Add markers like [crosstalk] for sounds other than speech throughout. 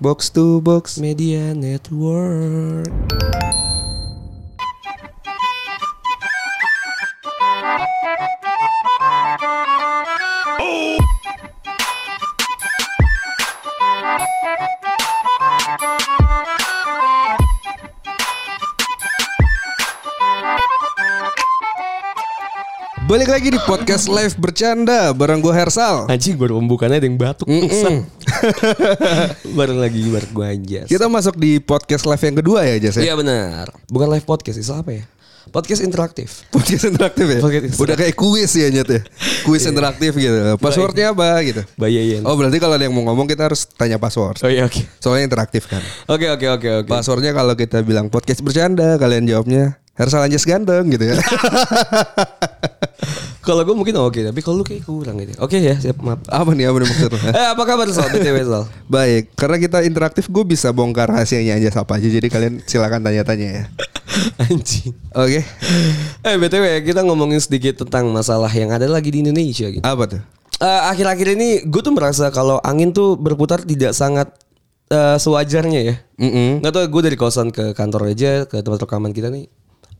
Box to box. Media Network. Balik lagi di podcast live bercanda bareng gue Hersal. Anjing baru pembukaannya ada yang batuk. Mm-mm. [laughs] Bareng lagi bareng gue anjas. Kita masuk di podcast live yang kedua ya, Jas ya? Iya benar. Bukan live podcast, itu apa ya? Podcast interaktif. Podcast interaktif ya? Podcast interaktif. Udah kayak kuis ya Nyet ya? Kuis interaktif gitu. Passwordnya apa gitu? Bayain. Oh berarti kalau ada yang mau ngomong kita harus tanya password. Oh iya oke. Soalnya interaktif kan. Oke oke oke oke. Passwordnya kalau kita bilang podcast bercanda, kalian jawabnya Hersal Anjas ganteng gitu ya. [laughs] Kalau gue mungkin oke, tapi kalau lu kayak kurang gitu. Oke ya, siap maaf. apa nih apa nih maksudnya? [laughs] Eh apa kabar Sal? BTW Sal. Baik, karena kita interaktif gue bisa bongkar rahasianya Anjas apa aja. Jadi kalian silakan tanya-tanya ya. [laughs] Anjing. Oke. Eh BTW kita ngomongin sedikit tentang masalah yang ada lagi di Indonesia gitu. Apa tuh? Eh, akhir-akhir ini gue tuh merasa kalau angin tuh berputar tidak sangat eh, sewajarnya ya. Mm-mm. Nggak tau gue dari kosan ke kantor aja ke tempat rekaman kita nih.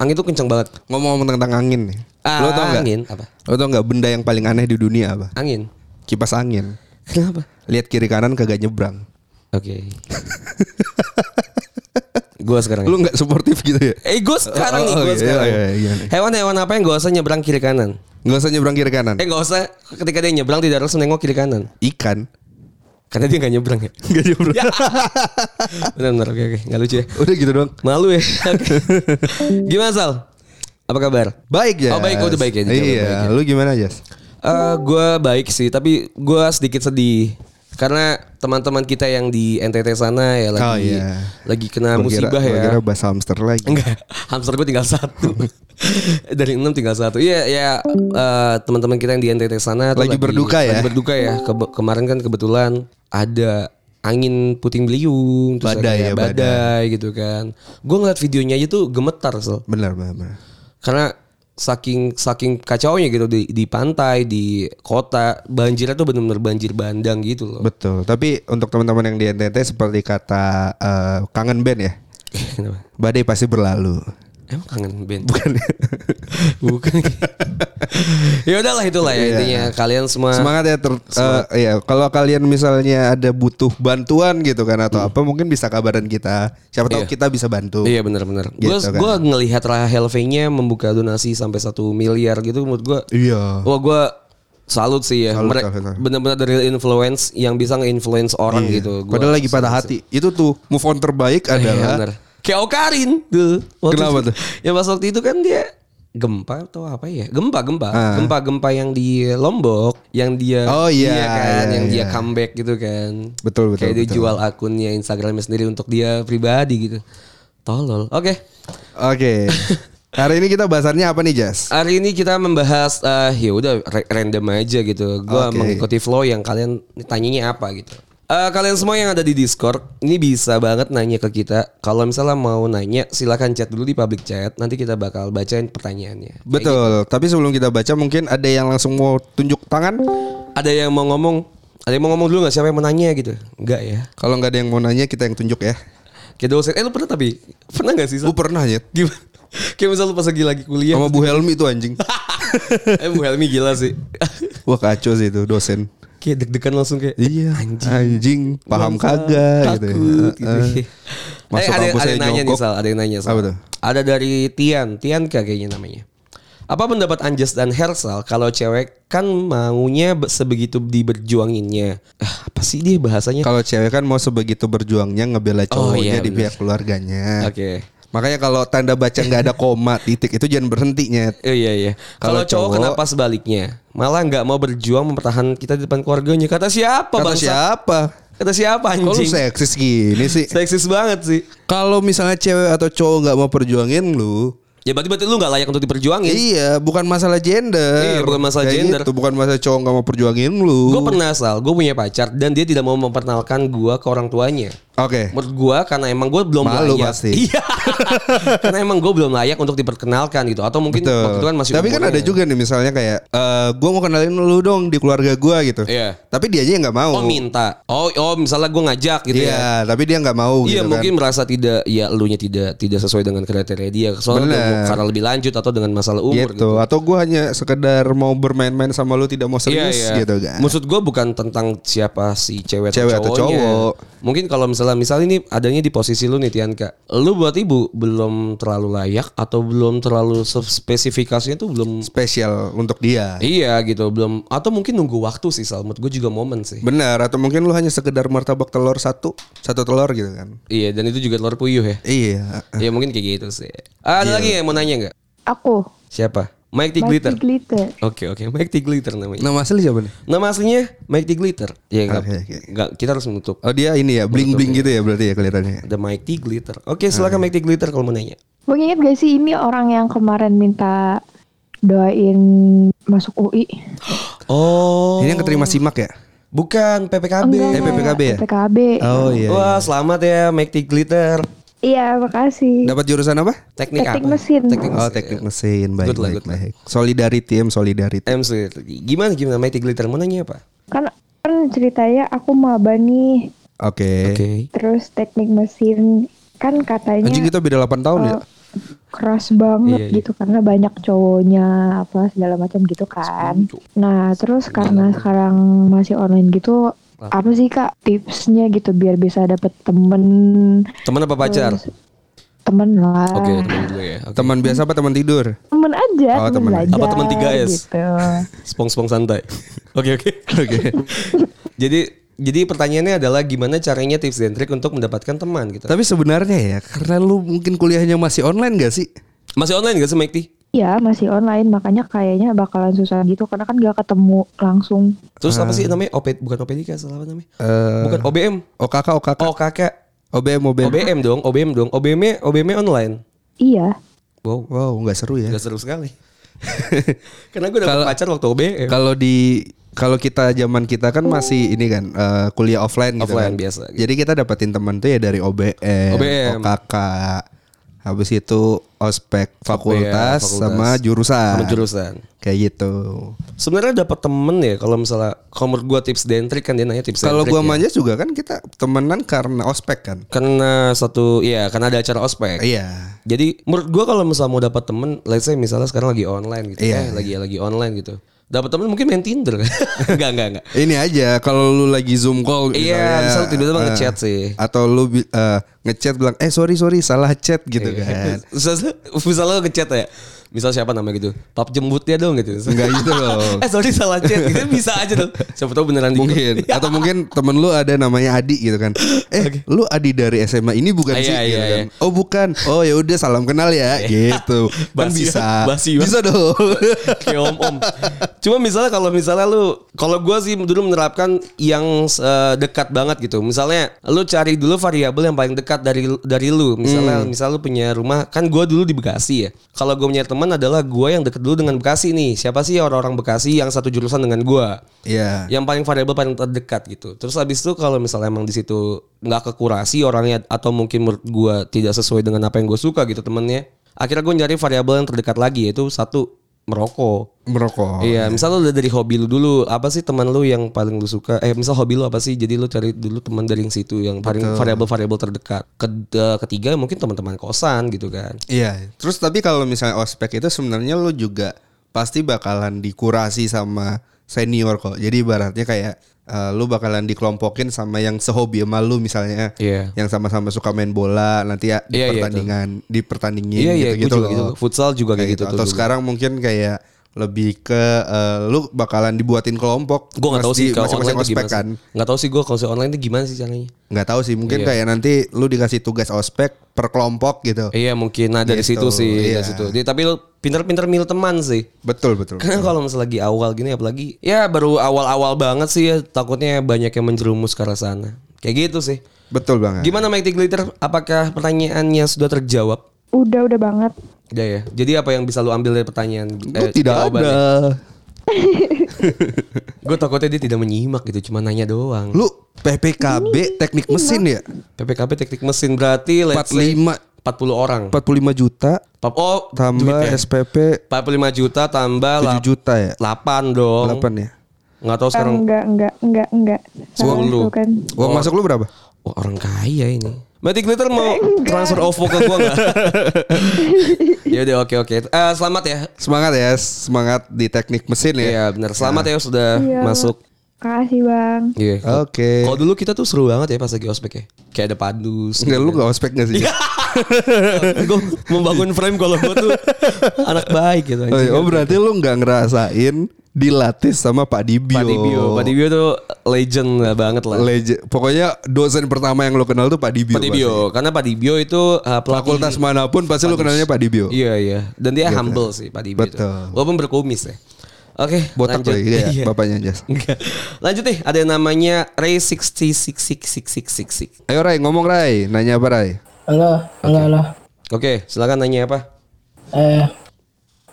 Angin tuh kencang banget. Ngomong-ngomong tentang angin nih. Ah, Lo tau nggak? angin apa? Lo tau nggak benda yang paling aneh di dunia apa? Angin. Kipas angin. Kenapa? Lihat kiri kanan kagak nyebrang. Oke. gue sekarang. Lu nggak suportif gitu ya? Eh gue sekarang nih, Oh, gue iya, sekarang. iya, iya, iya. Hewan-hewan apa yang gak usah nyebrang kiri kanan? Nggak usah nyebrang kiri kanan. Eh gak usah ketika dia nyebrang tidak harus nengok kiri kanan. Ikan. Karena dia gak nyebrang ya. [laughs] Nggak nyebrang. [laughs] Benar-benar oke oke nggak lucu ya. Udah gitu doang. Malu ya. [laughs] Gimana Sal? Apa kabar? Baik ya. Oh, baik. Oh, udah baik ya, Iya. baik ya. Lu gimana Jas? Eh gue baik sih, tapi gue sedikit sedih karena teman-teman kita yang di NTT sana ya lagi Oh, iya. lagi kena Gua kira- musibah gua ya. kira bahas hamster lagi. Enggak, hamster gue tinggal satu. [laughs] Dari enam tinggal satu. Iya, ya eh, teman-teman kita yang di NTT sana tuh Lagi berduka ya? Lagi berduka ya. Kebe- kemarin kan kebetulan ada angin puting beliung, terus Badai ada ya, badai, gitu kan. Gue ngeliat videonya aja tuh gemetar so. Benar, benar, benar. Karena saking saking kacaunya gitu di di pantai, di kota, banjirnya tuh benar-benar banjir bandang gitu loh. Betul. Tapi untuk teman-teman yang di NTT seperti kata eh, kangen band ya. [laughs] Badai pasti berlalu. Emang kangen [laughs] band? Bukan. Bukan. ya udahlah itulah ya Iya. intinya kalian semua Semangat ya ter eh, iya, kalau kalian misalnya ada butuh bantuan gitu kan atau apa mungkin bisa kabaran kita. Siapa tahu Hmm. Iya. kita bisa bantu. Iya benar-benar. Gitu Gue kan. gua ngelihat Rahel V-nya membuka donasi sampai satu miliar gitu menurut gue. Iya. Wah gue salut sih ya. Salut, Mereka benar-benar dari influence yang bisa nge-influence orang Iya. gitu. Gua Padahal lagi pada hati. Itu tuh move on terbaik Iya, adalah bener. Kayak Okarin tuh. Waktu Kenapa itu- tuh? Ya pas waktu itu kan dia gempa atau apa ya? Gempa, gempa. Ah. Gempa-gempa yang di Lombok yang dia Oh, iya, kan, iya, yang dia iya. comeback gitu kan. Betul, betul, Kayak dia betul. jual akunnya Instagramnya sendiri untuk dia pribadi gitu. Tolol. Oke. Oke. [laughs] Hari ini kita bahasannya apa nih, Jas? Hari ini kita membahas eh ya udah ra- random aja gitu. Gua Oke. mengikuti flow yang kalian tanyanya apa gitu. Eh kalian semua yang ada di Discord ini bisa banget nanya ke kita. Kalau misalnya mau nanya silakan chat dulu di public chat. Nanti kita bakal bacain pertanyaannya. Betul. Tapi sebelum kita baca mungkin ada yang langsung mau tunjuk tangan. Ada yang mau ngomong, ada yang mau ngomong dulu nggak siapa yang mau nanya gitu? Enggak ya. Kalau nggak ada yang mau nanya kita yang tunjuk ya. Kayak dosen. Eh lu pernah tapi pernah nggak sih? Gue pernah ya. [laughs] Gimana? Kayak misalnya lu pas lagi lagi kuliah. Sama Bu Helmi itu anjing. [laughs] eh Bu Helmi gila sih. Wah kacau sih itu dosen. Kayak deg-degan langsung kayak Iya, Anjing. anjing, paham kagak gitu. takut ya. gitu. Eh, Masuk eh, ada, ada yang nanya nih. Sal, ada yang nanya Sal. Apa tuh? Ada dari Tian, Tian kayaknya namanya. Apa pendapat Anjas dan Hersal kalau cewek kan maunya be- sebegitu diberjuanginnya? Ah, apa sih dia bahasanya? Kalau cewek kan mau sebegitu berjuangnya ngebela Oh, cowoknya iya, di bener. pihak keluarganya. Oke. Makanya kalau tanda baca nggak ada koma titik itu jangan berhenti nyet. Oh, iya iya. Kalau Kalau cowok, cowok- kenapa sebaliknya? Malah nggak mau berjuang mempertahankan kita di depan keluarganya. Kata siapa Kata bang? siapa? Kata siapa anjing? seksis gini sih? [laughs] Seksis banget sih. Kalau misalnya cewek atau cowok nggak mau perjuangin lu, Ya berarti berarti lu nggak layak untuk diperjuangin. iya bukan masalah gender. Iya, bukan masalah Kayak gender. Gitu, bukan masalah cowok nggak mau perjuangin lu. Gue pernah sal, gue punya pacar dan dia tidak mau memperkenalkan gue ke orang tuanya. Oke. Menurut gua karena emang gua belum Malu layak. pasti. [laughs] Iya. karena emang gua belum layak untuk diperkenalkan gitu atau mungkin Betul. waktu itu kan masih Tapi kan ada juga nih misalnya kayak eh gue mau kenalin lu dong di keluarga gue gitu. Iya. Tapi dia aja yang nggak mau. Oh minta. Oh oh misalnya gua ngajak gitu ya. Iya, tapi dia nggak mau Iya gitu mungkin kan. merasa tidak ya elunya tidak tidak sesuai dengan kriteria dia soalnya karena lebih lanjut atau dengan masalah umur gitu. gitu. Atau gue hanya sekedar mau bermain-main sama lu tidak mau serius gitu kan. Maksud gue bukan tentang siapa si cewek, Cewek atau atau cowoknya. cowok. Mungkin kalau misalnya misalnya ini adanya di posisi lu nih Tianka. Lu buat ibu belum terlalu layak atau belum terlalu spesifikasinya tuh belum Spesial untuk dia. Iya gitu belum atau mungkin nunggu waktu sih Sal. Menurut gue juga momen sih. Benar atau mungkin lu hanya sekedar martabak telur satu, satu telur gitu kan. Iya dan itu juga telur puyuh ya. Iya. Iya mungkin kayak gitu sih. Ah, ada lagi yang mau nanya nggak? Aku. Siapa? Mike T. Mighty Glitter. Glitter. Oke oke Mike T. Glitter namanya. Nama asli siapa nih? Nama aslinya Mike T. Glitter. Ya enggak. Oke. Enggak, kita harus menutup. Oh dia ini ya bling bling gitu ya berarti ya kelihatannya. Ada Mike T. Glitter. Oke, silakan Mike T. Glitter kalau mau nanya. Mau inget gak sih ini orang yang kemarin minta doain masuk UI? [gasps] Oh. Ini yang keterima simak ya? Bukan PPKB. Eh, PPKB ya? PPKB. Oh iya. Wah, selamat ya Mike T. Glitter. Iya, makasih. Dapat jurusan apa? Teknik, Teknik apa? mesin. Teknik Oh mesin. teknik mesin baik Good baik good baik. Solidarity em solidarity. MC. Gimana gimana Mike T. Glitter mau nanya apa? Kan kan ceritanya aku maba nih. Oke. Oke. Terus teknik mesin kan katanya Anjing kita beda 8 tahun ya. eh, keras banget Iya, iya. gitu karena banyak cowoknya apa segala macam gitu kan. Nah, terus karena sekarang masih online gitu apa sih Kak tipsnya gitu biar bisa dapet temen Teman apa pacar? Terus temen lah. Oke, teman dulu ya. Oke. Teman biasa apa teman tidur? Temen aja, Oh, temen aja. belajar. Apa temen 3S? Gitu. [laughs] Spong-spong santai. [laughs] Oke, oke. Oke. Jadi jadi pertanyaannya adalah gimana caranya tips dan trik untuk mendapatkan teman gitu. Tapi sebenarnya ya karena lu mungkin kuliahnya masih online gak sih? Masih online gak sih Mike? Iya masih online makanya kayaknya bakalan susah gitu karena kan gak ketemu langsung. Terus apa sih namanya? OP bukan OPDK salah apa namanya? Eh, Bukan OBM. OKK OKK. Oh kakak. OBM OBM. OBM dong, OBM dong. OBM OBM online. Iya. Wow, Wow nggak seru ya. gak seru sekali. Karena gue Kalau- pacar waktu OBM. Kalau di kalau kita zaman kita kan masih ini kan eh, kuliah offline gitu Offline kan. biasa, gitu. Jadi kita dapetin teman tuh ya dari OBM, OBM. OKK, habis itu ospek fakultas, fakultas. sama jurusan. Sama jurusan. Kayak gitu. Sebenarnya dapat temen ya kalau misalnya kalau menurut gue tips dan trik kan dia nanya tips Kalau gua ya. manja juga kan kita temenan karena ospek kan. Karena satu iya karena ada acara ospek. Iya. Jadi menurut gua kalau misalnya mau dapat temen, let's say misalnya sekarang lagi online gitu, Iya. eh lagi lagi online gitu. Dapat temen mungkin main Tinder. [laughs] enggak, enggak, enggak. Ini aja kalau lu lagi zoom call Iya, misalnya, misal tiba-tiba eh, ngechat sih. Atau lu eh, ngechat bilang eh sorry sorry salah chat gitu Iya. kan. Misalnya, misalnya lo ngechat ya. Misal siapa namanya gitu. Pap jembut dia dong gitu. Enggak gitu loh. [laughs] eh sorry salah chat. Itu bisa aja dong. Siapa tahu beneran Mungkin [laughs] atau mungkin temen lu ada namanya Adi gitu kan. [laughs] Eh, lu Adi dari SMA ini bukan Ah, sih iya, gitu iya, kan. Oh, bukan. Oh, ya udah salam kenal ya gitu. Kan Basi bisa. ya, basi banget. bisa dong. Kayak om-om. Cuma misalnya kalau misalnya lu kalau gua sih dulu menerapkan yang eh, dekat banget gitu. Misalnya lu cari dulu variabel yang paling dekat dari dari lu. Misalnya Hmm. misal lu punya rumah kan gua dulu di Bekasi ya. Kalau gua punya teman adalah gua yang deket dulu dengan Bekasi nih. Siapa sih orang-orang Bekasi yang satu jurusan dengan gua? Iya. Yang paling variabel paling terdekat gitu. Terus habis itu kalau misalnya emang di situ nggak kekurasi orangnya atau mungkin menurut gua tidak sesuai dengan apa yang gue suka gitu temennya. Akhirnya gue nyari variabel yang terdekat lagi yaitu satu merokok. Merokok. Iya, misal lu udah dari hobi lu dulu, apa sih teman lu yang paling lu suka? Eh, misal hobi lu apa sih? Jadi lu cari dulu teman dari yang situ yang paling variabel-variabel terdekat. Eh, ketiga mungkin teman-teman kosan gitu kan. Iya. Terus tapi kalau misalnya ospek itu sebenarnya lu juga pasti bakalan dikurasi sama senior kok. Jadi ibaratnya kayak eh, lu bakalan dikelompokin sama yang sehobi sama lu misalnya. Iya. Yang sama-sama suka main bola nanti ya di Iya, iya, pertandingan, di pertandingin Iya, iya, gitu-gitu juga loh. gitu. Futsal juga kayak, gitu. Atau tuh dulu. sekarang mungkin kayak lebih ke eh, lu bakalan dibuatin kelompok. Gue gak tahu Mas sih kalau online ospek gimana kan. sih. Gak tahu sih gue kalau online tuh gimana sih caranya. Nggak tahu sih, mungkin Iya. kayak nanti lu dikasih tugas ospek per kelompok gitu. Iya mungkin nah dari Gitu, situ sih iya. dari situ. Di- tapi lu pinter-pinter milih teman sih. Betul, betul. Karena kalau misalnya lagi awal gini apalagi ya baru awal-awal banget sih ya takutnya banyak yang menjerumus ke arah sana. Kayak gitu sih. Betul banget. Gimana Mike T. Glitter? Apakah pertanyaannya sudah terjawab? Udah udah banget. Udah ya. Jadi apa yang bisa lu ambil dari pertanyaan? Lu tidak jawabannya? [laughs] ada. Gue takutnya dia tidak menyimak gitu, cuma nanya doang. Lu PPKB teknik mesin ya? PPKB teknik mesin berarti let's say 45 40 orang. 45 juta Oh, tambah duit ya. SPP 45 juta tambah 7 lap- juta ya? 8 dong. 8 ya. Nggak tahu sekarang. Enggak, enggak, enggak, enggak. Sepuluh. tuh kan. Uang masuk lu berapa? Oh, orang kaya ini. Berarti Glitter mau transfer OVO ke gua enggak? [laughs] ya udah oke oke. Eh, selamat ya. Semangat ya, semangat di teknik mesin ya. Iya benar. Selamat ya sudah Iya. masuk. Kasih bang. Iya. Oke. Kalau dulu kita tuh seru banget ya pas lagi ospek ya. Kayak ada padus. Enggak lu gak ospek gak sih? [laughs] gue membangun frame kalau gue tuh anak baik gitu. Oh, iya. Oh, berarti lu gak ngerasain dilatih sama Pak Dibio. Pak Dibio. Pak Dibio tuh legend lah banget lah. Legend. Pokoknya dosen pertama yang lo kenal tuh Pak Dibio. Pak Dibio. Karena Pak Dibio itu uh, pasti. pelatih. Fakultas mana pun pasti lu kenalnya Pak Dibio. Iya iya. Dan dia humble sih Pak Dibio itu. Betul. Walaupun berkumis ya. Oke, Botak lanjut. tuh iya, Iya. bapaknya Jas. Enggak. Lanjut nih, ada yang namanya Ray 66666. Ayo Rai, ngomong Rai. Nanya apa Rai? Halo, halo, halo. Oke, silakan nanya apa? Eh,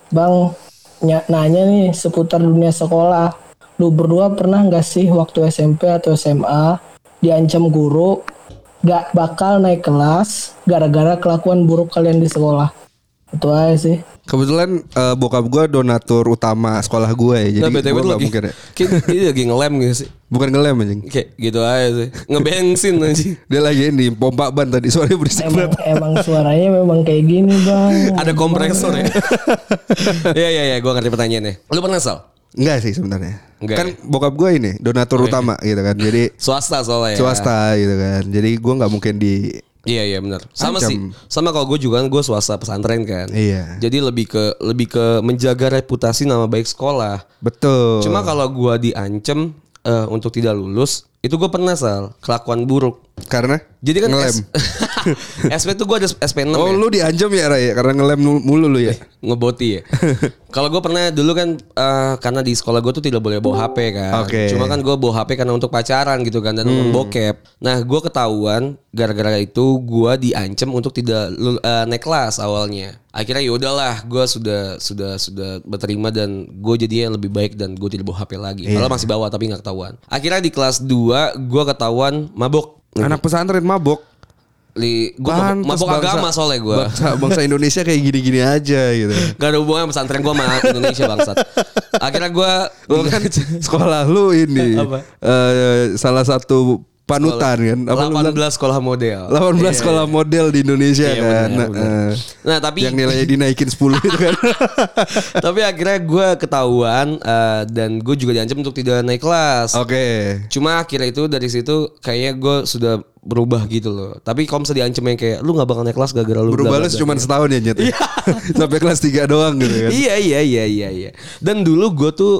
Bang, ny- nanya nih seputar dunia sekolah. Lu berdua pernah nggak sih waktu SMP atau SMA diancam guru gak bakal naik kelas gara-gara kelakuan buruk kalian di sekolah? Itu aja sih. Kebetulan eh, bokap gue donatur utama sekolah gue ya. Jadi Nah, gue gak mungkin ya. [laughs] kayak dia lagi ngelem gitu sih. Bukan ngelem anjing. Kayak gitu aja sih. Ngebensin [laughs] anjing. Dia lagi ini pompa ban tadi suaranya berisik Emang banget. emang suaranya memang kayak gini, Bang. Ada kompresor ya. [laughs] Iya iya iya, gua ngerti pertanyaannya. Lu pernah sal? Enggak sih sebenarnya. Enggak kan ya? bokap gue ini donatur utama gitu kan. Jadi Swasta soalnya ya. swasta gitu kan. Jadi gue nggak mungkin di Iya iya benar. Sama Ancam. sih. Sama kalau gue juga kan gue swasta pesantren kan. Iya. Jadi lebih ke lebih ke menjaga reputasi nama baik sekolah. betul. Cuma kalau gue diancem eh, untuk tidak lulus, itu gue pernah sal kelakuan buruk. Karena Jadi kan ngelem. S- [laughs] SP tuh gue ada SP 6 Oh ya. lu diancam ya Ray karena ngelem mul- mulu lu ya. [laughs] ngeboti ya. [laughs] Kalau gue pernah dulu kan eh, karena di sekolah gue tuh tidak boleh bawa HP kan. Oke. Cuma kan gue bawa HP karena untuk pacaran gitu kan dan nonton bokep. Nah gue ketahuan gara-gara itu gue diancam untuk tidak eh, naik kelas awalnya. Akhirnya ya udahlah gue sudah sudah sudah berterima dan gue jadinya lebih baik dan gue tidak bawa HP lagi. Kalau masih bawa tapi nggak ketahuan. Akhirnya di kelas 2 gue ketahuan mabok. Anak pesantren mabok. Li, gue mabok, mabok bangsa- agama soalnya gue. Bangsa, bangsa Indonesia kayak gini-gini aja gitu. [laughs] Gak ada hubungan pesantren gue sama Indonesia bangsat. Akhirnya gue Lu kan [laughs] sekolah lu ini Apa? eh, salah satu panutan kan. Apa lu bilang? 18 sekolah model. 18 Iya, sekolah model di Indonesia Iya, kan. benar. Nah, Nah tapi yang nilainya dinaikin 10 itu kan. [laughs] tapi akhirnya gue ketahuan eh, dan gue juga diancam untuk tidak naik kelas. Oke. Cuma akhirnya itu dari situ kayaknya gue sudah berubah gitu loh. Tapi kalau misalnya diancam yang kayak lu nggak bakal naik kelas gara-gara lu Berubah lu bla, bla." cuma setahun ya nyet. [laughs] Sampai kelas 3 doang gitu kan. Iya iya iya iya iya. Dan dulu gue tuh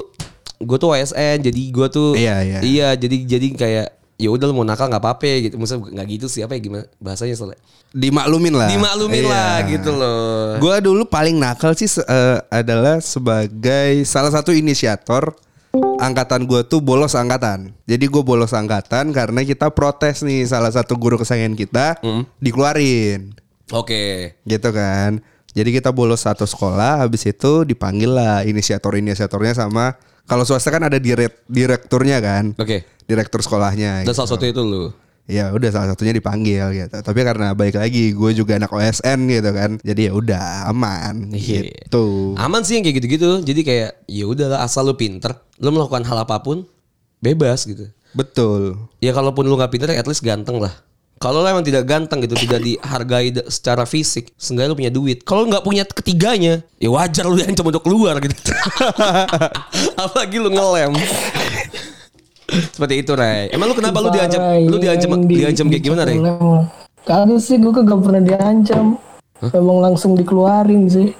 gue tuh OSN jadi gue tuh Iya, iya. iya jadi jadi kayak ya udah lu mau nakal nggak apa-apa gitu. Maksudnya nggak gitu sih apa ya gimana bahasanya soalnya. Dimaklumin lah. Dimaklumin Iya. lah gitu loh. Gua dulu paling nakal sih eh, adalah sebagai salah satu inisiator angkatan gua tuh bolos angkatan. Jadi gue bolos angkatan karena kita protes nih salah satu guru kesayangan kita dikeluarin, Oke. gitu kan. Jadi kita bolos satu sekolah, habis itu dipanggil lah inisiator-inisiatornya sama kalau swasta kan ada direk, direkturnya kan, Oke. direktur sekolahnya. Dan gitu. salah satu itu lu. Ya udah salah satunya dipanggil gitu. Tapi karena baik lagi gue juga anak OSN gitu kan. Jadi ya udah aman Iya. gitu. Aman sih yang kayak gitu-gitu. Jadi kayak ya udahlah asal lu pinter, lu melakukan hal apa pun bebas gitu. Betul. Ya kalaupun lu nggak pinter, at least ganteng lah. Kalau lu emang tidak ganteng gitu, tidak dihargai secara fisik, seenggaknya lu punya duit. Kalau nggak punya ketiganya, ya wajar lu diancam untuk keluar gitu. [laughs] Apalagi lu ngelem. Seperti itu, Ray. Emang lu kenapa lu diancam? Lu diancam yang di- diancam kayak gimana, Ray? Kagak sih, gue kagak pernah diancam. Emang langsung dikeluarin sih. [laughs]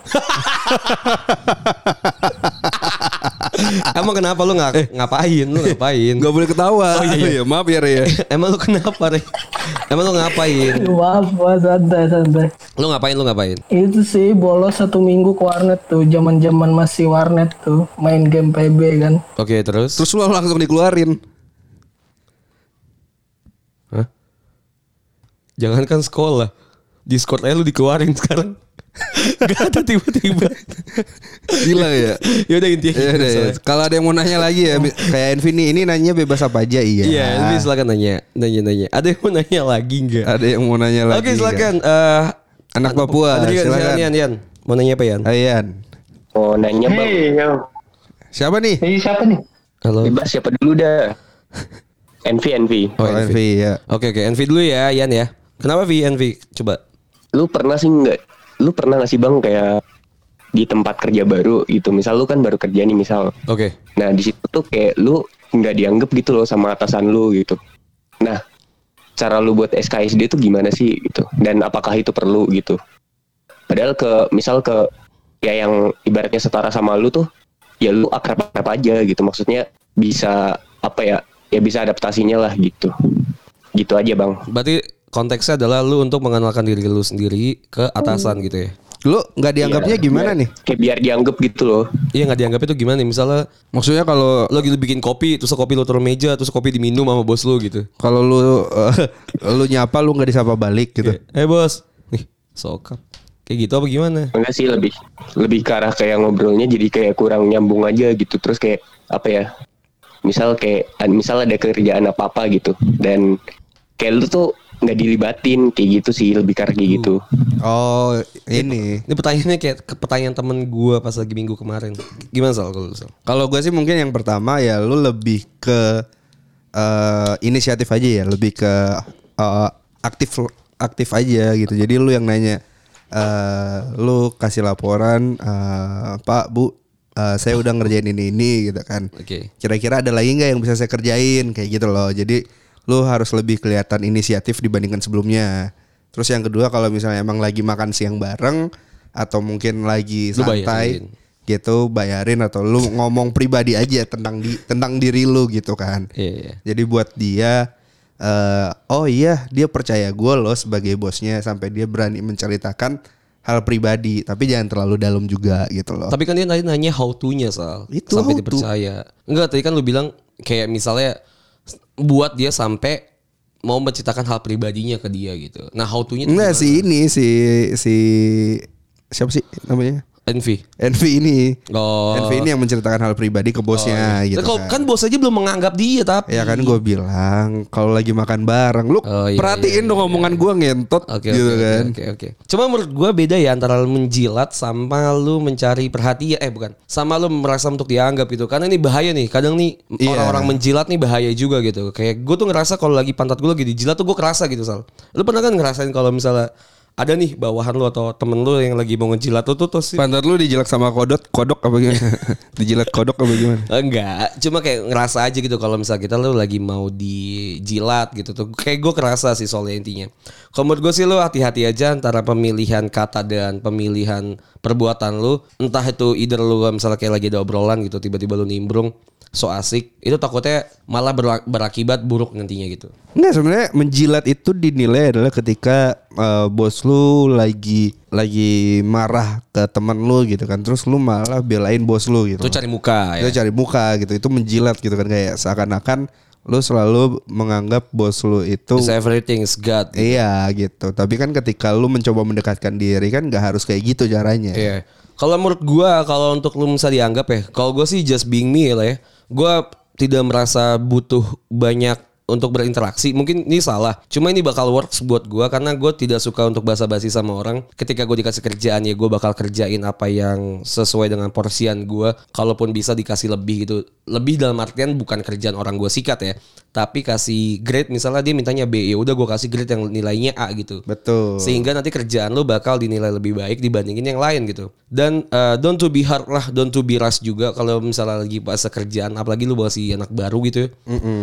Emang kenapa lu nggak ngapain? Lu ngapain? Gak boleh ketawa. Oh, iya, iya. maaf ya Re ya. [laughs] Emang lu kenapa, Ray? Emang lu ngapain? Maaf, maaf, santai, santai. Lu ngapain? Lu ngapain? Itu sih bolos satu minggu ke warnet tuh, zaman zaman masih warnet tuh, main game PB kan. Oke, terus? Terus lu langsung dikeluarin. Hah? Jangankan sekolah. Discord aja lu dikeluarin sekarang. Gak ada tiba-tiba. Gila ya. ya udah intinya. Ya gitu, ya. soalnya. Kalau ada yang mau nanya lagi ya, kayak Envy nih, ini nanya bebas apa aja iya. Iya, Envy silakan nanya, nanya-nanya. Ada yang mau nanya lagi nggak? Ada yang mau nanya lagi. Oke, nggak? silakan. Eh, Anak Papua, juga, silakan. Yan, Yan. Mau nanya apa Yan? Ayan. Oh nanya bang, Hei, yo. Siapa nih? Ini siapa nih? Halo. bebas siapa dulu dah? Envy Envy, Oh, Oh, Envy. Envy ya. Oke, oke. Envy dulu ya, Yan ya. Kenapa Vi Envy? Coba. lu pernah sih nggak? Lu pernah nggak sih bang kayak di tempat kerja baru gitu? Misal lu kan baru kerja nih misal. Oke. Nah di situ tuh kayak lu nggak dianggap gitu loh sama atasan lu gitu. Nah cara lu buat SKSD itu gimana sih gitu? Dan apakah itu perlu gitu? Padahal ke misal ke ya yang ibaratnya setara sama lu tuh ya lu akrab-akrab aja gitu. Maksudnya bisa apa ya? Ya bisa adaptasinya lah gitu. Gitu aja bang. Berarti konteksnya adalah lu untuk mengenalkan diri lu sendiri ke atasan gitu ya. Lu nggak dianggapnya Iya, gimana biar- nih? Kayak biar dianggap gitu loh. Iya nggak dianggap itu gimana nih? Misalnya Maksudnya kalau lu lagi bikin kopi, terus kopi lu taruh meja, terus kopi diminum sama bos lu gitu. kalau lu eh, [laughs] lu nyapa lu nggak disapa balik gitu. Eh bos, nih sokap. Kayak gitu apa gimana? Enggak sih lebih lebih ke arah kayak ngobrolnya jadi kayak kurang nyambung aja gitu. Terus kayak apa ya? Misal kayak misal ada kerjaan apa apa gitu dan kayak lu tuh nggak dilibatin kayak gitu sih lebih arah kayak gitu. Oh, ini. Ini pertanyaannya kayak ke pertanyaan temen gua pas lagi minggu kemarin. Gimana Sal kalau Sal? Kalau gue sih mungkin yang pertama ya lu lebih ke eh, inisiatif aja ya, lebih ke eh, aktif aktif aja gitu. Jadi lu yang nanya eh lu kasih laporan eh, Pak Bu eh, saya udah ngerjain ini ini gitu kan. Oke. Kira-kira ada lagi nggak yang bisa saya kerjain kayak gitu loh. Jadi lu harus lebih kelihatan inisiatif dibandingkan sebelumnya. Terus yang kedua kalau misalnya emang lagi makan siang bareng atau mungkin lagi santai bayarin. gitu bayarin atau lu ngomong pribadi aja tentang di tentang diri lu gitu kan. Iya, iya. Jadi buat dia eh oh iya dia percaya gue loh sebagai bosnya sampai dia berani menceritakan hal pribadi tapi jangan terlalu dalam juga gitu loh. Tapi kan dia tadi nanya how to-nya Sal. Itu sampai how to. dipercaya. Enggak, tadi kan lu bilang kayak misalnya buat dia sampai mau menceritakan hal pribadinya ke dia gitu. Nah, how to-nya Enggak sih ini si si siapa sih namanya? Envy. Envy ini. Oh. Envy ini yang menceritakan hal pribadi ke bosnya gitu Kok- kan. kan bos aja belum menganggap dia tapi. Ya kan gue bilang kalau lagi makan bareng lu Oh, iya, perhatiin dong omongan gue ngentot Oke gitu oke, kan. oke oke. Cuma menurut gua beda ya antara lu menjilat sama lu mencari perhatian eh bukan sama lu merasa untuk dianggap gitu. Karena ini bahaya nih. Kadang nih Iya. orang-orang menjilat nih bahaya juga gitu. Kayak gue tuh ngerasa kalau lagi pantat gue lagi dijilat tuh gue kerasa gitu sal. Lu pernah kan ngerasain kalau misalnya ada nih bawahan lu atau temen lu yang lagi mau ngejilat tuh tuh, tuh sih. Pantat lu dijelak sama kodok, kodok apa gimana? [laughs] dijilat kodok apa gimana? Enggak, cuma kayak ngerasa aja gitu kalau misal kita lu lagi mau dijilat gitu tuh. Kayak gue kerasa sih soalnya intinya. Kalau menurut gue sih lu hati-hati aja antara pemilihan kata dan pemilihan perbuatan lu. Entah itu either lu misalnya kayak lagi ada obrolan gitu tiba-tiba lu nimbrung so asik itu takutnya malah berak- berakibat buruk nantinya gitu. Enggak sebenarnya menjilat itu dinilai adalah ketika eh, bos lu lagi lagi marah ke teman lu gitu kan. Terus lu malah belain bos lu gitu. Itu cari muka Itu ya. cari muka gitu. Itu menjilat gitu kan kayak seakan-akan lu selalu menganggap bos lu itu It's everything is God. Iya gitu. Tapi kan ketika lu mencoba mendekatkan diri kan nggak harus kayak gitu caranya. Iya. Kalau menurut gua kalau untuk lu bisa dianggap ya, kalau gua sih just being me lah ya. Gua tidak merasa butuh banyak untuk berinteraksi. Mungkin ini salah. Cuma ini bakal works buat gua karena gua tidak suka untuk basa-basi sama orang. Ketika gue dikasih kerjaan ya gua bakal kerjain apa yang sesuai dengan porsian gua. Kalaupun bisa dikasih lebih gitu. Lebih dalam artian bukan kerjaan orang gua sikat ya. Tapi kasih grade misalnya dia mintanya B ya udah gua kasih grade yang nilainya A gitu. Betul. Sehingga nanti kerjaan lu bakal dinilai lebih baik dibandingin yang lain gitu. Dan uh, don't to be hard lah, don't to be rush juga kalau misalnya lagi pas kerjaan, apalagi lu masih anak baru gitu ya.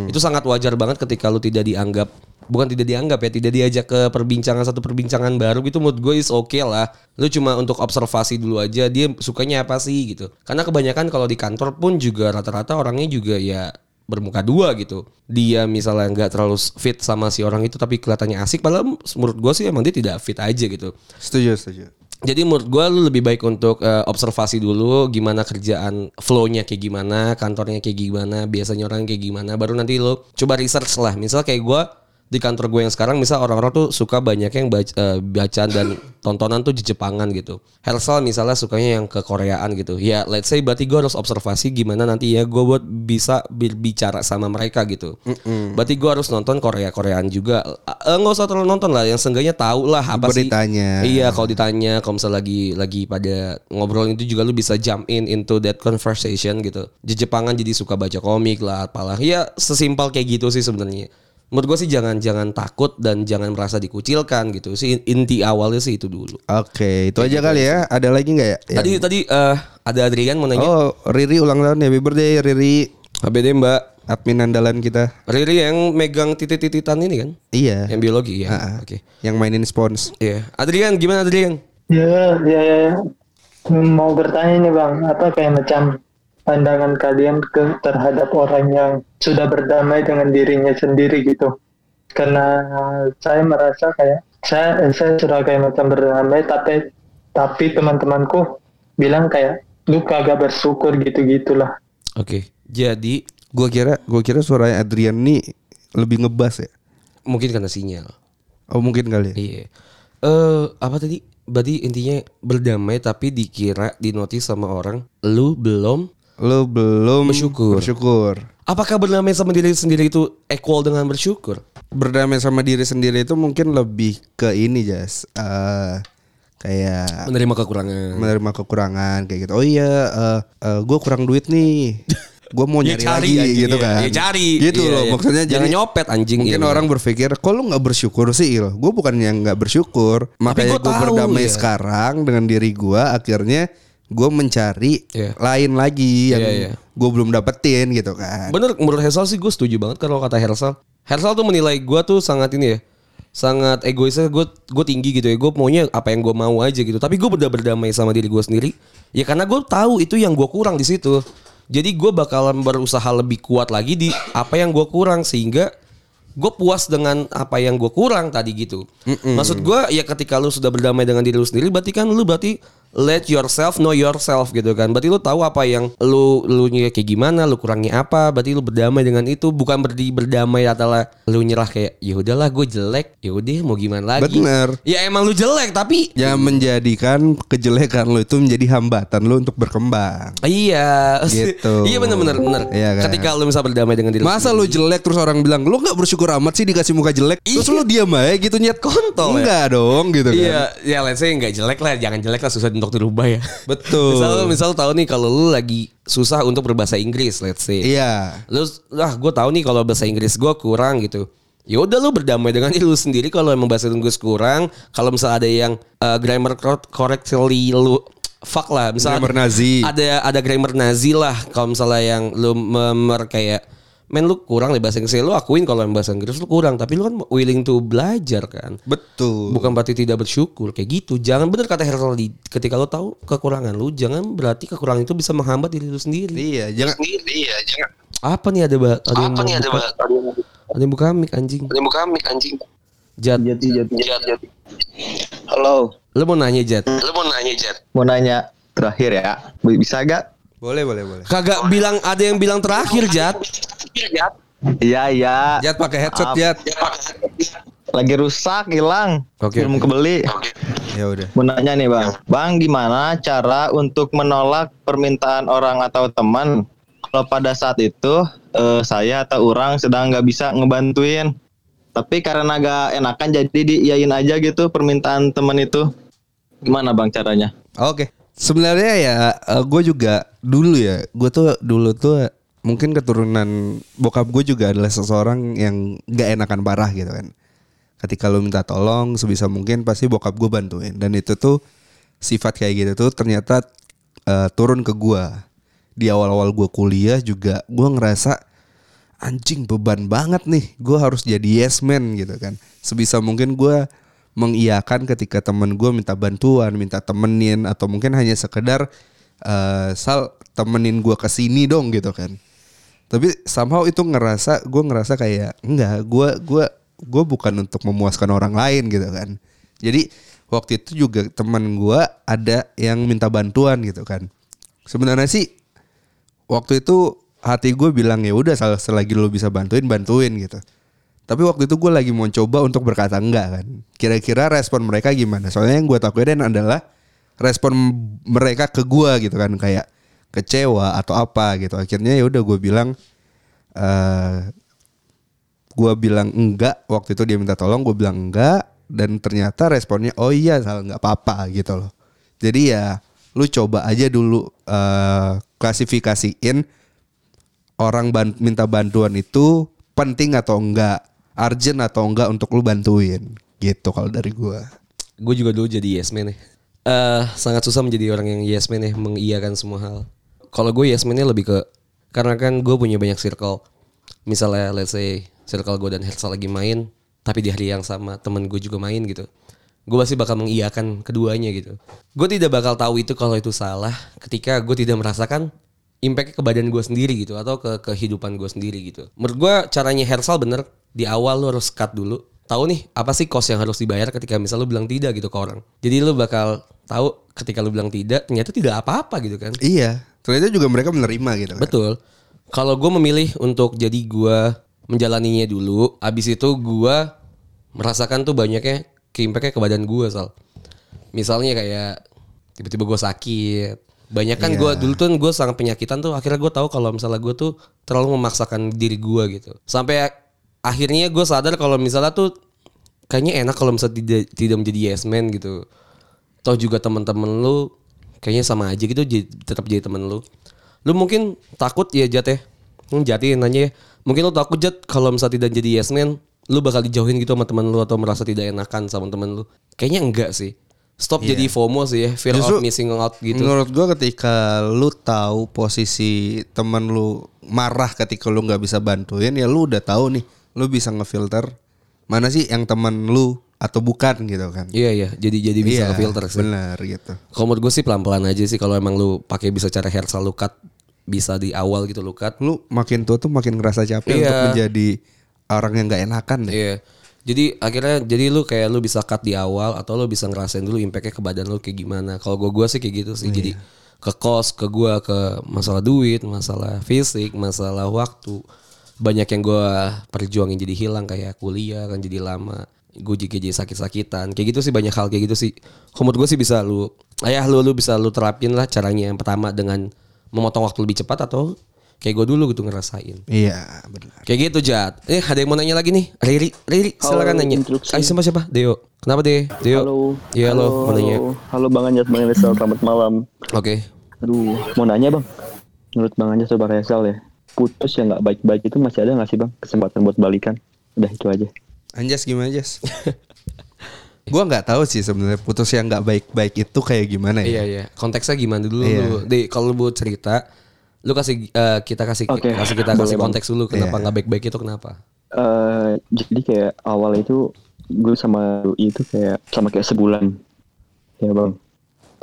Itu sangat wajar banget ketika lu tidak dianggap bukan tidak dianggap ya, tidak diajak ke perbincangan satu perbincangan baru gitu menurut gue is oke lah. Lu cuma untuk observasi dulu aja dia sukanya apa sih gitu. Karena kebanyakan kalau di kantor pun juga rata-rata orangnya juga ya bermuka dua gitu. Dia misalnya nggak terlalu fit sama si orang itu tapi kelihatannya asik padahal menurut gue sih emang dia tidak fit aja gitu. Setuju, setuju. Jadi menurut gue lu lebih baik untuk eh, observasi dulu gimana kerjaan flow-nya kayak gimana, kantornya kayak gimana, biasanya orang kayak gimana, baru nanti lu coba research lah. Misal kayak gue di kantor gue yang sekarang misal orang-orang tuh suka banyak yang baca, eh, bacaan dan [coughs] tontonan tuh di Jepangan gitu. Hersal misalnya sukanya yang ke Koreaan gitu. Ya let's say berarti gue harus observasi gimana nanti ya gue buat bisa berbicara sama mereka gitu. Berarti gue harus nonton Korea-Koreaan juga. Eh, nggak usah terlalu nonton lah yang seenggaknya tahu lah apa sih. Beritanya. Iya kalau ditanya kalau misalnya lagi lagi pada ngobrol itu juga lu bisa jump in into that conversation gitu. Di Jepangan jadi suka baca komik lah apalah. Ya sesimpel kayak gitu sih sebenarnya. Menurut gue sih jangan jangan takut dan jangan merasa dikucilkan gitu. sih inti awalnya sih itu dulu. Oke, itu aja kali ya. Ada lagi nggak ya? Tadi tadi eh, ada Adrian mau nanya. Oh, Riri ulang tahun ya. Happy birthday Riri. HBD Mbak. Admin andalan kita. Riri yang megang titik-tititan ini kan? Iya. Yang biologi ya. Oke. Yang mainin spons. Iya. Adrian gimana Adrian? Ya, ya, ya, ya. Mau bertanya nih bang, apa kayak macam pandangan kalian ke terhadap orang yang sudah berdamai dengan dirinya sendiri gitu? Karena saya merasa kayak saya saya sudah kayak macam berdamai, tapi tapi teman-temanku bilang kayak lu kagak bersyukur gitu gitulah. Oke. Jadi Gua kira gua kira suaranya Adrian nih lebih ngebas ya. mungkin karena sinyal. Oh, mungkin kali ya. Iya. Eh apa tadi? Berarti intinya berdamai tapi dikira dinotis sama orang lu belum Lu belum Bersyukur. bersyukur. Apakah berdamai sama diri sendiri itu equal dengan bersyukur? Berdamai sama diri sendiri itu mungkin lebih ke ini, Jas. Eh kayak Menerima kekurangan. menerima kekurangan kayak gitu. Oh iya, eh eh, gue kurang duit nih. [laughs] Gue mau Ya nyari cari lagi anjing, gitu ya. kan. Ya cari. Gitu Iya, loh iya. maksudnya. Jangan jadi nyopet, anjing. Mungkin Iya. orang berpikir, kok lu nggak bersyukur sih? Il? Gue bukan yang nggak bersyukur. Makanya gua gue berdamai ya. sekarang dengan diri gue. Akhirnya gue mencari Iya. lain lagi yang Iya, iya. gue belum dapetin gitu kan. Bener menurut Hersal sih gue setuju banget kalau kata Hersal. Hersal tuh menilai gue tuh sangat ini ya. Sangat egoisnya gue gue tinggi gitu ya. Gue maunya apa yang gue mau aja gitu. Tapi gue udah berdamai sama diri gue sendiri. Ya karena gue tahu itu yang gue kurang di situ. Jadi gue bakalan berusaha lebih kuat lagi di apa yang gue kurang sehingga gue puas dengan apa yang gue kurang tadi gitu. Maksud gue ya ketika lu sudah berdamai dengan diri lu sendiri berarti kan lu berarti let yourself know yourself gitu kan. Berarti lu tahu apa yang lu lu kayak gimana, lu kurangnya apa, berarti lu berdamai dengan itu bukan berarti berdamai adalah lu nyerah kayak ya udahlah gue jelek, ya udah mau gimana lagi. Bener. Ya emang lu jelek tapi Jangan menjadikan kejelekan lo itu menjadi hambatan lo untuk berkembang. iya. Gitu. [laughs] iya bener bener bener. Iya kan? Ketika lu bisa berdamai dengan diri lu Masa lu jelek terus orang bilang lu nggak bersyukur amat sih dikasih muka jelek terus lu diam aja gitu nyet Kontol ya? enggak dong gitu kan Iya, ya let's say nggak jelek lah, jangan jelek lah susah untuk dirubah ya. [laughs] Betul. misal misal tahu nih kalau lu lagi susah untuk berbahasa Inggris, let's say. iya Lu lah gue tahu nih kalau bahasa Inggris gue kurang gitu. Ya udah lu berdamai dengan diri lu sendiri kalau emang bahasa Inggris kurang, kalau misal ada yang uh, grammar cor- correctly lu fuck lah, misal Grammar Nazi. ada ada grammar Nazi lah kalau misalnya yang lu memer kayak men lu kurang nih bahasa Inggris. Lu akuin kalau yang bahasa Inggris lu kurang tapi lu kan willing to belajar kan? Betul. Bukan berarti tidak bersyukur. Kayak gitu. Jangan bener kata Hersal di ketika lo tahu kekurangan lu jangan berarti kekurangan itu bisa menghambat diri lu sendiri. Iya jangan. Iya jangan. Apa nih ada ada apa nih ada buka, bahas ada yang buka? Mic anjing. Ada yang buka mic anjing. Jat. Jati jati. Jat, Jat. Halo, lu mau nanya Jat? Lu mau nanya Jat? Mau nanya terakhir ya. Bisa gak? Boleh boleh boleh kagak bilang ada yang bilang terakhir Jat Jat Iya, iya. Jat pakai headset Maaf. Jat Lagi rusak, hilang. Oke, Belum oke. kebeli. oke ya udah Mau nanya nih bang, bang gimana cara untuk menolak permintaan orang atau teman kalau pada saat itu eh, saya atau orang sedang nggak bisa ngebantuin, tapi karena gak enakan jadi diiyain aja gitu permintaan teman itu, gimana bang caranya? oke sebenarnya ya gue juga dulu ya gue tuh dulu tuh mungkin keturunan bokap gue juga adalah seseorang yang gak enakan parah gitu kan. Ketika lu minta tolong sebisa mungkin pasti bokap gue bantuin. Dan itu tuh sifat kayak gitu tuh ternyata eh, turun ke gue di awal-awal gue kuliah juga gue ngerasa anjing beban banget nih. Gue harus jadi yes man gitu kan. Sebisa mungkin gue mengiyakan ketika temen gue minta bantuan minta temenin atau mungkin hanya sekedar eh, sal temenin gue ke sini dong gitu kan. Tapi somehow itu ngerasa gue ngerasa kayak enggak gue gue gue bukan untuk memuaskan orang lain gitu kan. Jadi waktu itu juga teman gue ada yang minta bantuan gitu kan. Sebenarnya sih waktu itu hati gue bilang ya udah sel- selagi lo bisa bantuin bantuin gitu Tapi waktu itu gue lagi mau coba untuk berkata enggak kan. Kira-kira respon mereka gimana? Soalnya yang gue takutin adalah respon mereka ke gue gitu kan kayak kecewa atau apa gitu. Akhirnya ya udah gue bilang eh gue bilang enggak waktu itu dia minta tolong gue bilang enggak dan ternyata responnya oh iya salah nggak apa-apa gitu loh jadi ya lu coba aja dulu eh klasifikasiin orang ban- minta bantuan itu penting atau enggak urgent atau enggak untuk lu bantuin gitu kalau dari gue Gue juga dulu jadi yes man ya. Eh, sangat susah menjadi orang yang yes man ya, mengiyakan semua hal. Kalau gue yes man-nya lebih ke karena kan gue punya banyak circle. Misalnya let's say circle gue dan Hersal lagi main, tapi di hari yang sama temen gue juga main gitu. Gue pasti bakal mengiyakan keduanya gitu. Gue tidak bakal tahu itu kalau itu salah ketika gue tidak merasakan impact ke badan gue sendiri gitu atau ke kehidupan gue sendiri gitu. Menurut gue caranya Hersal bener di awal lu harus cut dulu. Tahu nih apa sih cost yang harus dibayar ketika misal lu bilang tidak gitu ke orang. Jadi lu bakal tahu ketika lu bilang tidak ternyata tidak apa-apa gitu kan. iya ternyata juga mereka menerima gitu kan Betul. Kalau gue memilih untuk jadi gue menjalaninya dulu, abis itu gue merasakan tuh banyaknya ke-impactnya ke badan gue sal. Misalnya kayak tiba-tiba gue sakit. Banyak kan gue dulu tuh gue sangat penyakitan tuh akhirnya gue tahu kalau misalnya gue tuh terlalu memaksakan diri gue gitu. Sampai akhirnya gue sadar kalau misalnya tuh kayaknya enak kalau misalnya tidak tidak menjadi yes man gitu. Toh juga teman-teman lu kayaknya sama aja gitu jadi- tetap jadi temen lu. Lu mungkin takut ya Jat ya. Hmm, Jatin nanya ya. Mungkin lu takut Jat kalau misalnya tidak jadi yes man, lu bakal dijauhin gitu sama teman lu atau merasa tidak enakan sama temen lu. Kayaknya enggak sih. Stop jadi FOMO sih ya, fear Justru of missing out gitu. Menurut gua ketika lu tahu posisi temen lu marah ketika lu nggak bisa bantuin ya lu udah tahu nih, lu bisa ngefilter mana sih yang temen lu atau bukan gitu kan. Iya iya, jadi jadi bisa Iya, filter sih. Bener gitu. Kalau menurut gue sih pelan-pelan aja sih kalau emang lu pakai bisa cara hairstyle lu cut bisa di awal gitu lu cut. Lu makin tua tuh makin ngerasa capek Iya. untuk menjadi orang yang nggak enakan deh. Iya. Jadi akhirnya jadi lu kayak lu bisa cut di awal atau lu bisa ngerasain dulu impactnya ke badan lu kayak gimana. Kalau gua gua sih kayak gitu sih. Jadi ke kos, ke gua, ke masalah duit, masalah fisik, masalah waktu. Banyak yang gua perjuangin jadi hilang kayak kuliah kan jadi lama. Gue juga jadi sakit-sakitan. Kayak gitu sih banyak hal kayak gitu sih. Menurut gue sih bisa lu ayah lu lu bisa lu terapin lah caranya yang pertama dengan memotong waktu lebih cepat atau kayak gue dulu gitu ngerasain. Iya, benar. Kayak gitu Jat. Eh ada yang mau nanya lagi nih. Riri, Riri silakan Halo, nanya. Ayo sama siapa? Deo. Kenapa Deo? Deo. Halo. Iya halo, mau nanya. Halo Bang Anjas, Bang Rizal, selamat malam. Oke. Aduh, mau nanya Bang. Menurut Bang Anjas atau Bang ya, putus yang nggak baik-baik itu masih ada nggak sih Bang kesempatan buat balikan? Udah itu aja. Anjas gimana Anjas? [laughs] gua nggak tahu sih sebenarnya putus yang nggak baik-baik itu kayak gimana Iya ya. iya. Konteksnya gimana dulu Iya. lu? De, kalau mau cerita, lu kasih eh, kita kasih Oke, kasih kita kasih konteks dulu kenapa Iya. nggak baik-baik itu kenapa? Eh, jadi kayak awal itu gue sama Doi itu kayak sama kayak sebulan, ya Bang.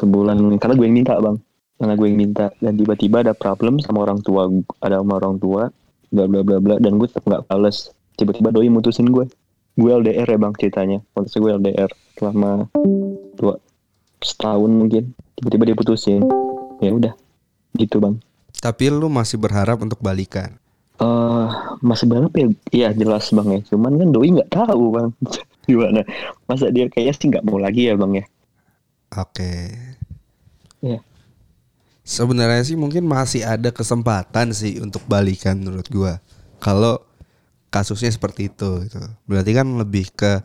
Sebulan karena gue yang minta Bang. Karena gue yang minta dan tiba-tiba ada problem sama orang tua, ada sama orang tua, bla bla bla bla dan gue tetap nggak bales. Tiba-tiba Doi mutusin gue. Gue LDR ya Bang ceritanya. Konteksnya gue LDR selama dua setahun mungkin. Tiba-tiba dia putusin. Ya udah, gitu Bang. Tapi lu masih berharap untuk balikan. eh masih berapa ya? Iya jelas bang ya. Cuman kan doi nggak tahu bang. [laughs] Gimana? Masa dia kayaknya sih nggak mau lagi ya bang ya? Oke. Iya. Sebenarnya sih mungkin masih ada kesempatan sih untuk balikan menurut gua. Kalau kasusnya seperti itu gitu. Berarti kan lebih ke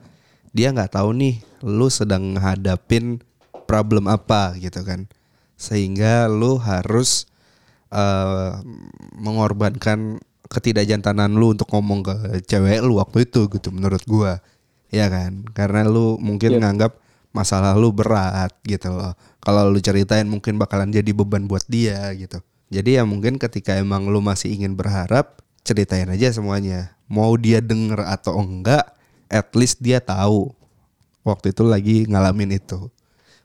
dia nggak tahu nih lu sedang ngadapin problem apa gitu kan. Sehingga lu harus eh, mengorbankan ketidakjantanan lu untuk ngomong ke cewek lu waktu itu gitu menurut gua. Ya kan? Karena lu mungkin nganggap masalah lu berat gitu loh. Kalau lu ceritain mungkin bakalan jadi beban buat dia gitu. Jadi ya mungkin ketika emang lu masih ingin berharap, ceritain aja semuanya. Mau dia denger atau enggak, at least dia tahu waktu itu lagi ngalamin itu.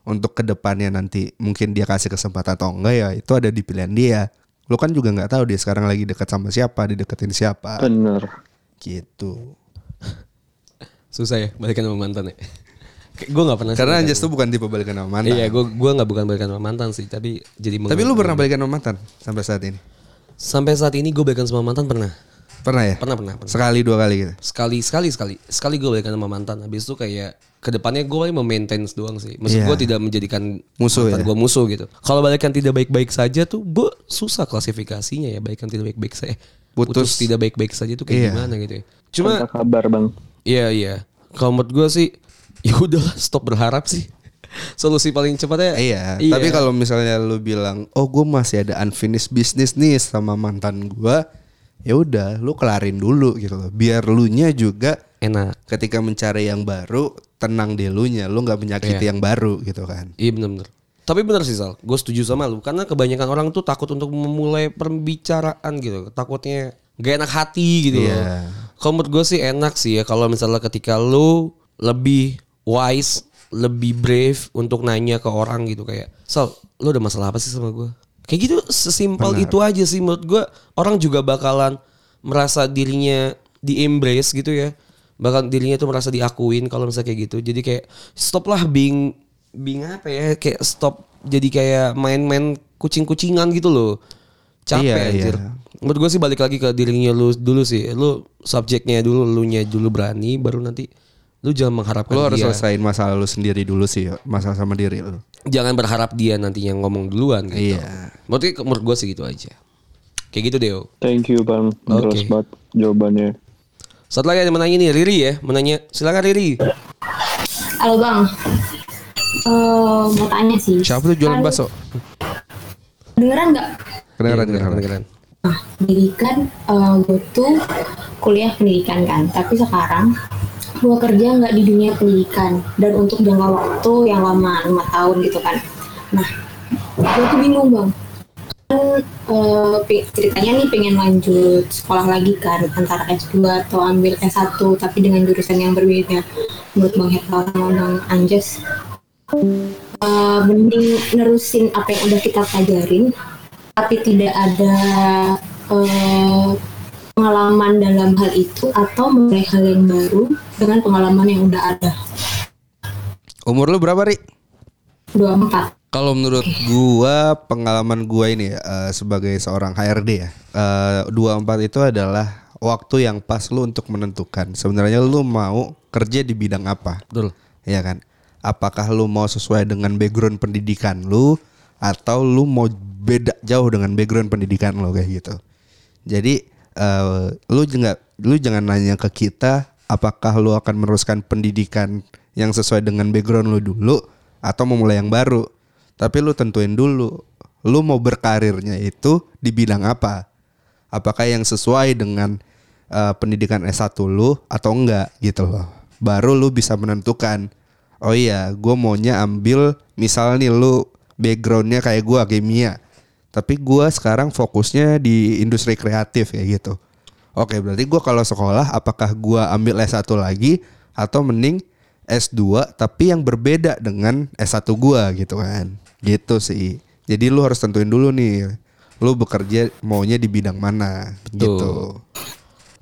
Untuk ke depannya nanti mungkin dia kasih kesempatan atau enggak ya itu ada di pilihan dia. Lu kan juga nggak tahu dia sekarang lagi dekat sama siapa, dideketin siapa, Bener. gitu. Susah ya balikan sama mantan ya. gue gak pernah. Karena Anjas tuh bukan tipe balikan sama mantan. Iya, gue gua nggak bukan balikan sama mantan sih, tapi jadi Tapi lu pernah balikan sama mantan sampai saat ini? sampai saat ini gue balikan sama mantan pernah. Pernah ya? Pernah pernah pernah. Sekali dua kali gitu. Sekali sekali sekali sekali gue balikan sama mantan. Habis itu kayak ke depannya gue paling memaintain doang sih. Maksud Iya. gue tidak menjadikan Musuh mantan ya? gue musuh gitu. Kalau balikan tidak baik-baik saja tuh gue susah klasifikasinya ya. Balikan tidak baik-baik saja. Putus. Putus, tidak baik-baik saja tuh kayak Iya. gimana gitu ya. Cuma Tanpa kabar bang. Iya iya. Kalau menurut gue sih [laughs] ya udah stop berharap sih. [laughs] Solusi paling cepatnya. Iya, tapi kalau misalnya lu bilang, "Oh, gue masih ada unfinished business nih sama mantan gua." Ya udah, lu kelarin dulu gitu loh. Biar lu nya juga enak. ketika mencari yang baru, tenang di lu nya, lu nggak menyakiti yang baru gitu kan. Iya bener-bener. Tapi bener sih Sal, gue setuju sama lu. Karena kebanyakan orang tuh takut untuk memulai pembicaraan gitu. Takutnya gak enak hati gitu loh. Iya. Kalau menurut gue sih enak sih ya. Kalau misalnya ketika lu lebih wise, lebih brave untuk nanya ke orang gitu kayak. Sal, lu ada masalah apa sih sama gue? Kayak gitu sesimpel itu aja sih menurut gue. Orang juga bakalan merasa dirinya di embrace gitu ya. Bakal dirinya tuh merasa diakuin kalau misalnya kayak gitu. Jadi kayak stop lah being being apa ya kayak stop jadi kayak main-main kucing-kucingan gitu loh. Capek Iya, anjir. iya. Menurut gue sih balik lagi ke dirinya lu dulu sih. Lu subjeknya dulu, lu nya dulu berani baru nanti lu jangan mengharapkan Lu harus dia. selesaiin masalah lu sendiri dulu sih, masalah sama diri lu. Jangan berharap dia nantinya ngomong duluan gitu. Iya. Menurut, menurut gue sih gitu aja. Kayak gitu Deo. Thank you bang. Jelas Oke. banget jawabannya. Satu lagi ada yang menanya nih Riri ya, menanya silakan Riri. Halo bang, Eh, mau tanya sih. Siapa tuh jualan bakso? Dengeran nggak? Kedengeran, Iya, kedengeran. kedengeran. Nah, pendidikan eh, gue tuh kuliah pendidikan kan, tapi sekarang gue kerja nggak di dunia pendidikan dan untuk jangka waktu yang lama lima tahun gitu kan. Nah, gue tuh bingung bang. Kan pi- ceritanya nih pengen lanjut sekolah lagi kan antara S2 atau ambil S1 tapi dengan jurusan yang berbeda. Menurut Bang Herta sama Bang Anjas, eh, mending nerusin apa yang udah kita pelajarin tapi tidak ada eh, pengalaman dalam hal itu atau mulai hal yang baru dengan pengalaman yang udah ada. Umur lu berapa, Ri? 24. Kalau menurut gua pengalaman gua ini eh, sebagai seorang HRD ya. eh, 24 itu adalah waktu yang pas lu untuk menentukan sebenarnya lu mau kerja di bidang apa. Betul. Iya kan? Apakah lu mau sesuai dengan background pendidikan lu atau lu mau beda jauh dengan background pendidikan lu kayak gitu. Jadi eh, lu jangan lu jangan nanya ke kita apakah lu akan meneruskan pendidikan yang sesuai dengan background lu dulu atau mau mulai yang baru. Tapi lu tentuin dulu lu mau berkarirnya itu di bidang apa. Apakah yang sesuai dengan eh, pendidikan S1 lu atau enggak gitu loh. Baru lu bisa menentukan. Oh iya, gue maunya ambil misal nih lu backgroundnya kayak gua kimia. Tapi gua sekarang fokusnya di industri kreatif kayak gitu. Oke, berarti gua kalau sekolah apakah gua ambil S1 lagi atau mending S2 tapi yang berbeda dengan S1 gua gitu kan. Gitu sih. Jadi lu harus tentuin dulu nih. Lu bekerja maunya di bidang mana gitu.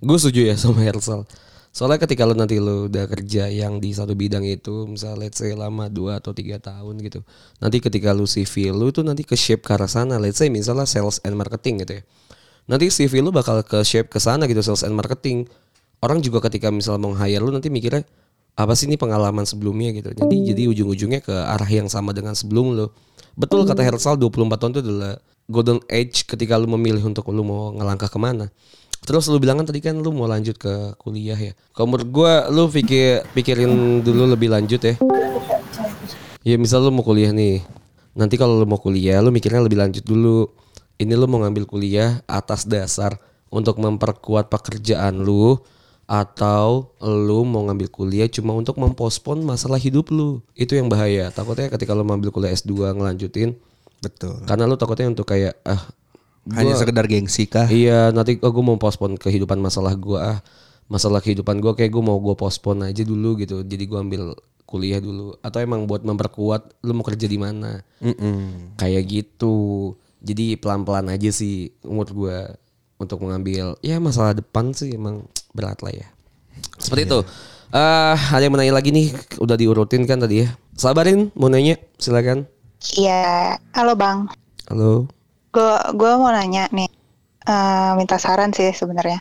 Gue setuju ya sama Hersal. Soalnya ketika lu nanti lu udah kerja yang di satu bidang itu, misalnya let's say lama 2 atau tiga tahun gitu. Nanti ketika lu CV lu tuh nanti ke shape ke arah sana. Let's say misalnya sales and marketing gitu ya. Nanti CV lu bakal ke shape ke sana gitu sales and marketing. Orang juga ketika misalnya mau hire lu nanti mikirnya apa sih ini pengalaman sebelumnya gitu. Jadi jadi ujung-ujungnya ke arah yang sama dengan sebelum lu. Betul kata Hersal 24 tahun itu adalah golden age ketika lu memilih untuk lu mau ngelangkah ke mana. Terus lu bilang kan tadi kan lu mau lanjut ke kuliah ya. Kalau menurut gua lu pikir pikirin dulu lebih lanjut ya. Ya misal lu mau kuliah nih. Nanti kalau lu mau kuliah lu mikirnya lebih lanjut dulu. Ini lu mau ngambil kuliah atas dasar untuk memperkuat pekerjaan lu atau lu mau ngambil kuliah cuma untuk mempospon masalah hidup lu. Itu yang bahaya. Takutnya ketika lu mau ambil kuliah S2 ngelanjutin Betul. karena lu takutnya untuk kayak ah Hanya gua- sekedar gengsi kah? Iya nanti oh, gue mau pospon kehidupan masalah gue ah masalah kehidupan gue kayak gue mau gue pospon aja dulu gitu jadi gue ambil kuliah dulu atau emang buat memperkuat lu mau kerja di mana Mm-mm. kayak gitu jadi pelan pelan aja sih umur gue untuk mengambil ya masalah depan sih emang berat lah ya. Seperti itu. Eh ada yang mau nanya lagi nih? Udah diurutin kan tadi ya? Sabarin mau nanya? Silakan. Iya, halo Bang. halo. Gue gue mau nanya nih, eh, minta saran sih sebenarnya.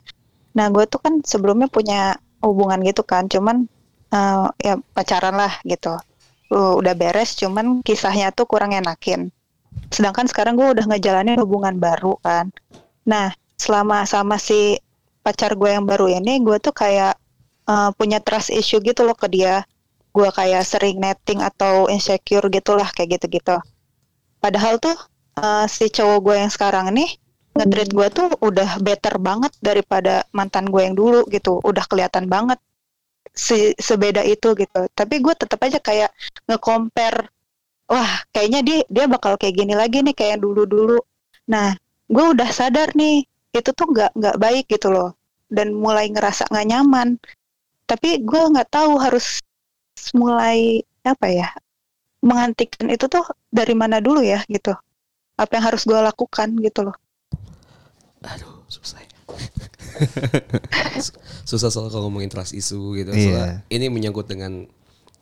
Nah gue tuh kan sebelumnya punya hubungan gitu kan, cuman eh, ya pacaran lah gitu. Uh, udah beres, cuman kisahnya tuh kurang enakin. Sedangkan sekarang gue udah ngejalanin hubungan baru kan. Nah selama sama si pacar gue yang baru ini, gue tuh kayak eh, punya trust issue gitu loh ke dia. Gue kayak sering netting atau insecure gitulah kayak gitu-gitu. Padahal tuh eh, si cowok gue yang sekarang nih nge-treat gue tuh udah better banget daripada mantan gue yang dulu gitu. Udah kelihatan banget si sebeda itu gitu. Tapi gue tetap aja kayak nge-compare wah kayaknya dia dia bakal kayak gini lagi nih kayak dulu-dulu. Nah, gue udah sadar nih itu tuh nggak nggak baik gitu loh dan mulai ngerasa nggak nyaman. Tapi gue nggak tahu harus mulai apa ya menghentikan itu tuh dari mana dulu ya gitu. Apa yang harus gue lakukan gitu loh. Aduh, susah. ya. [laughs] susah soal kalau ngomongin trust issue gitu. Iya. Soalnya ini menyangkut dengan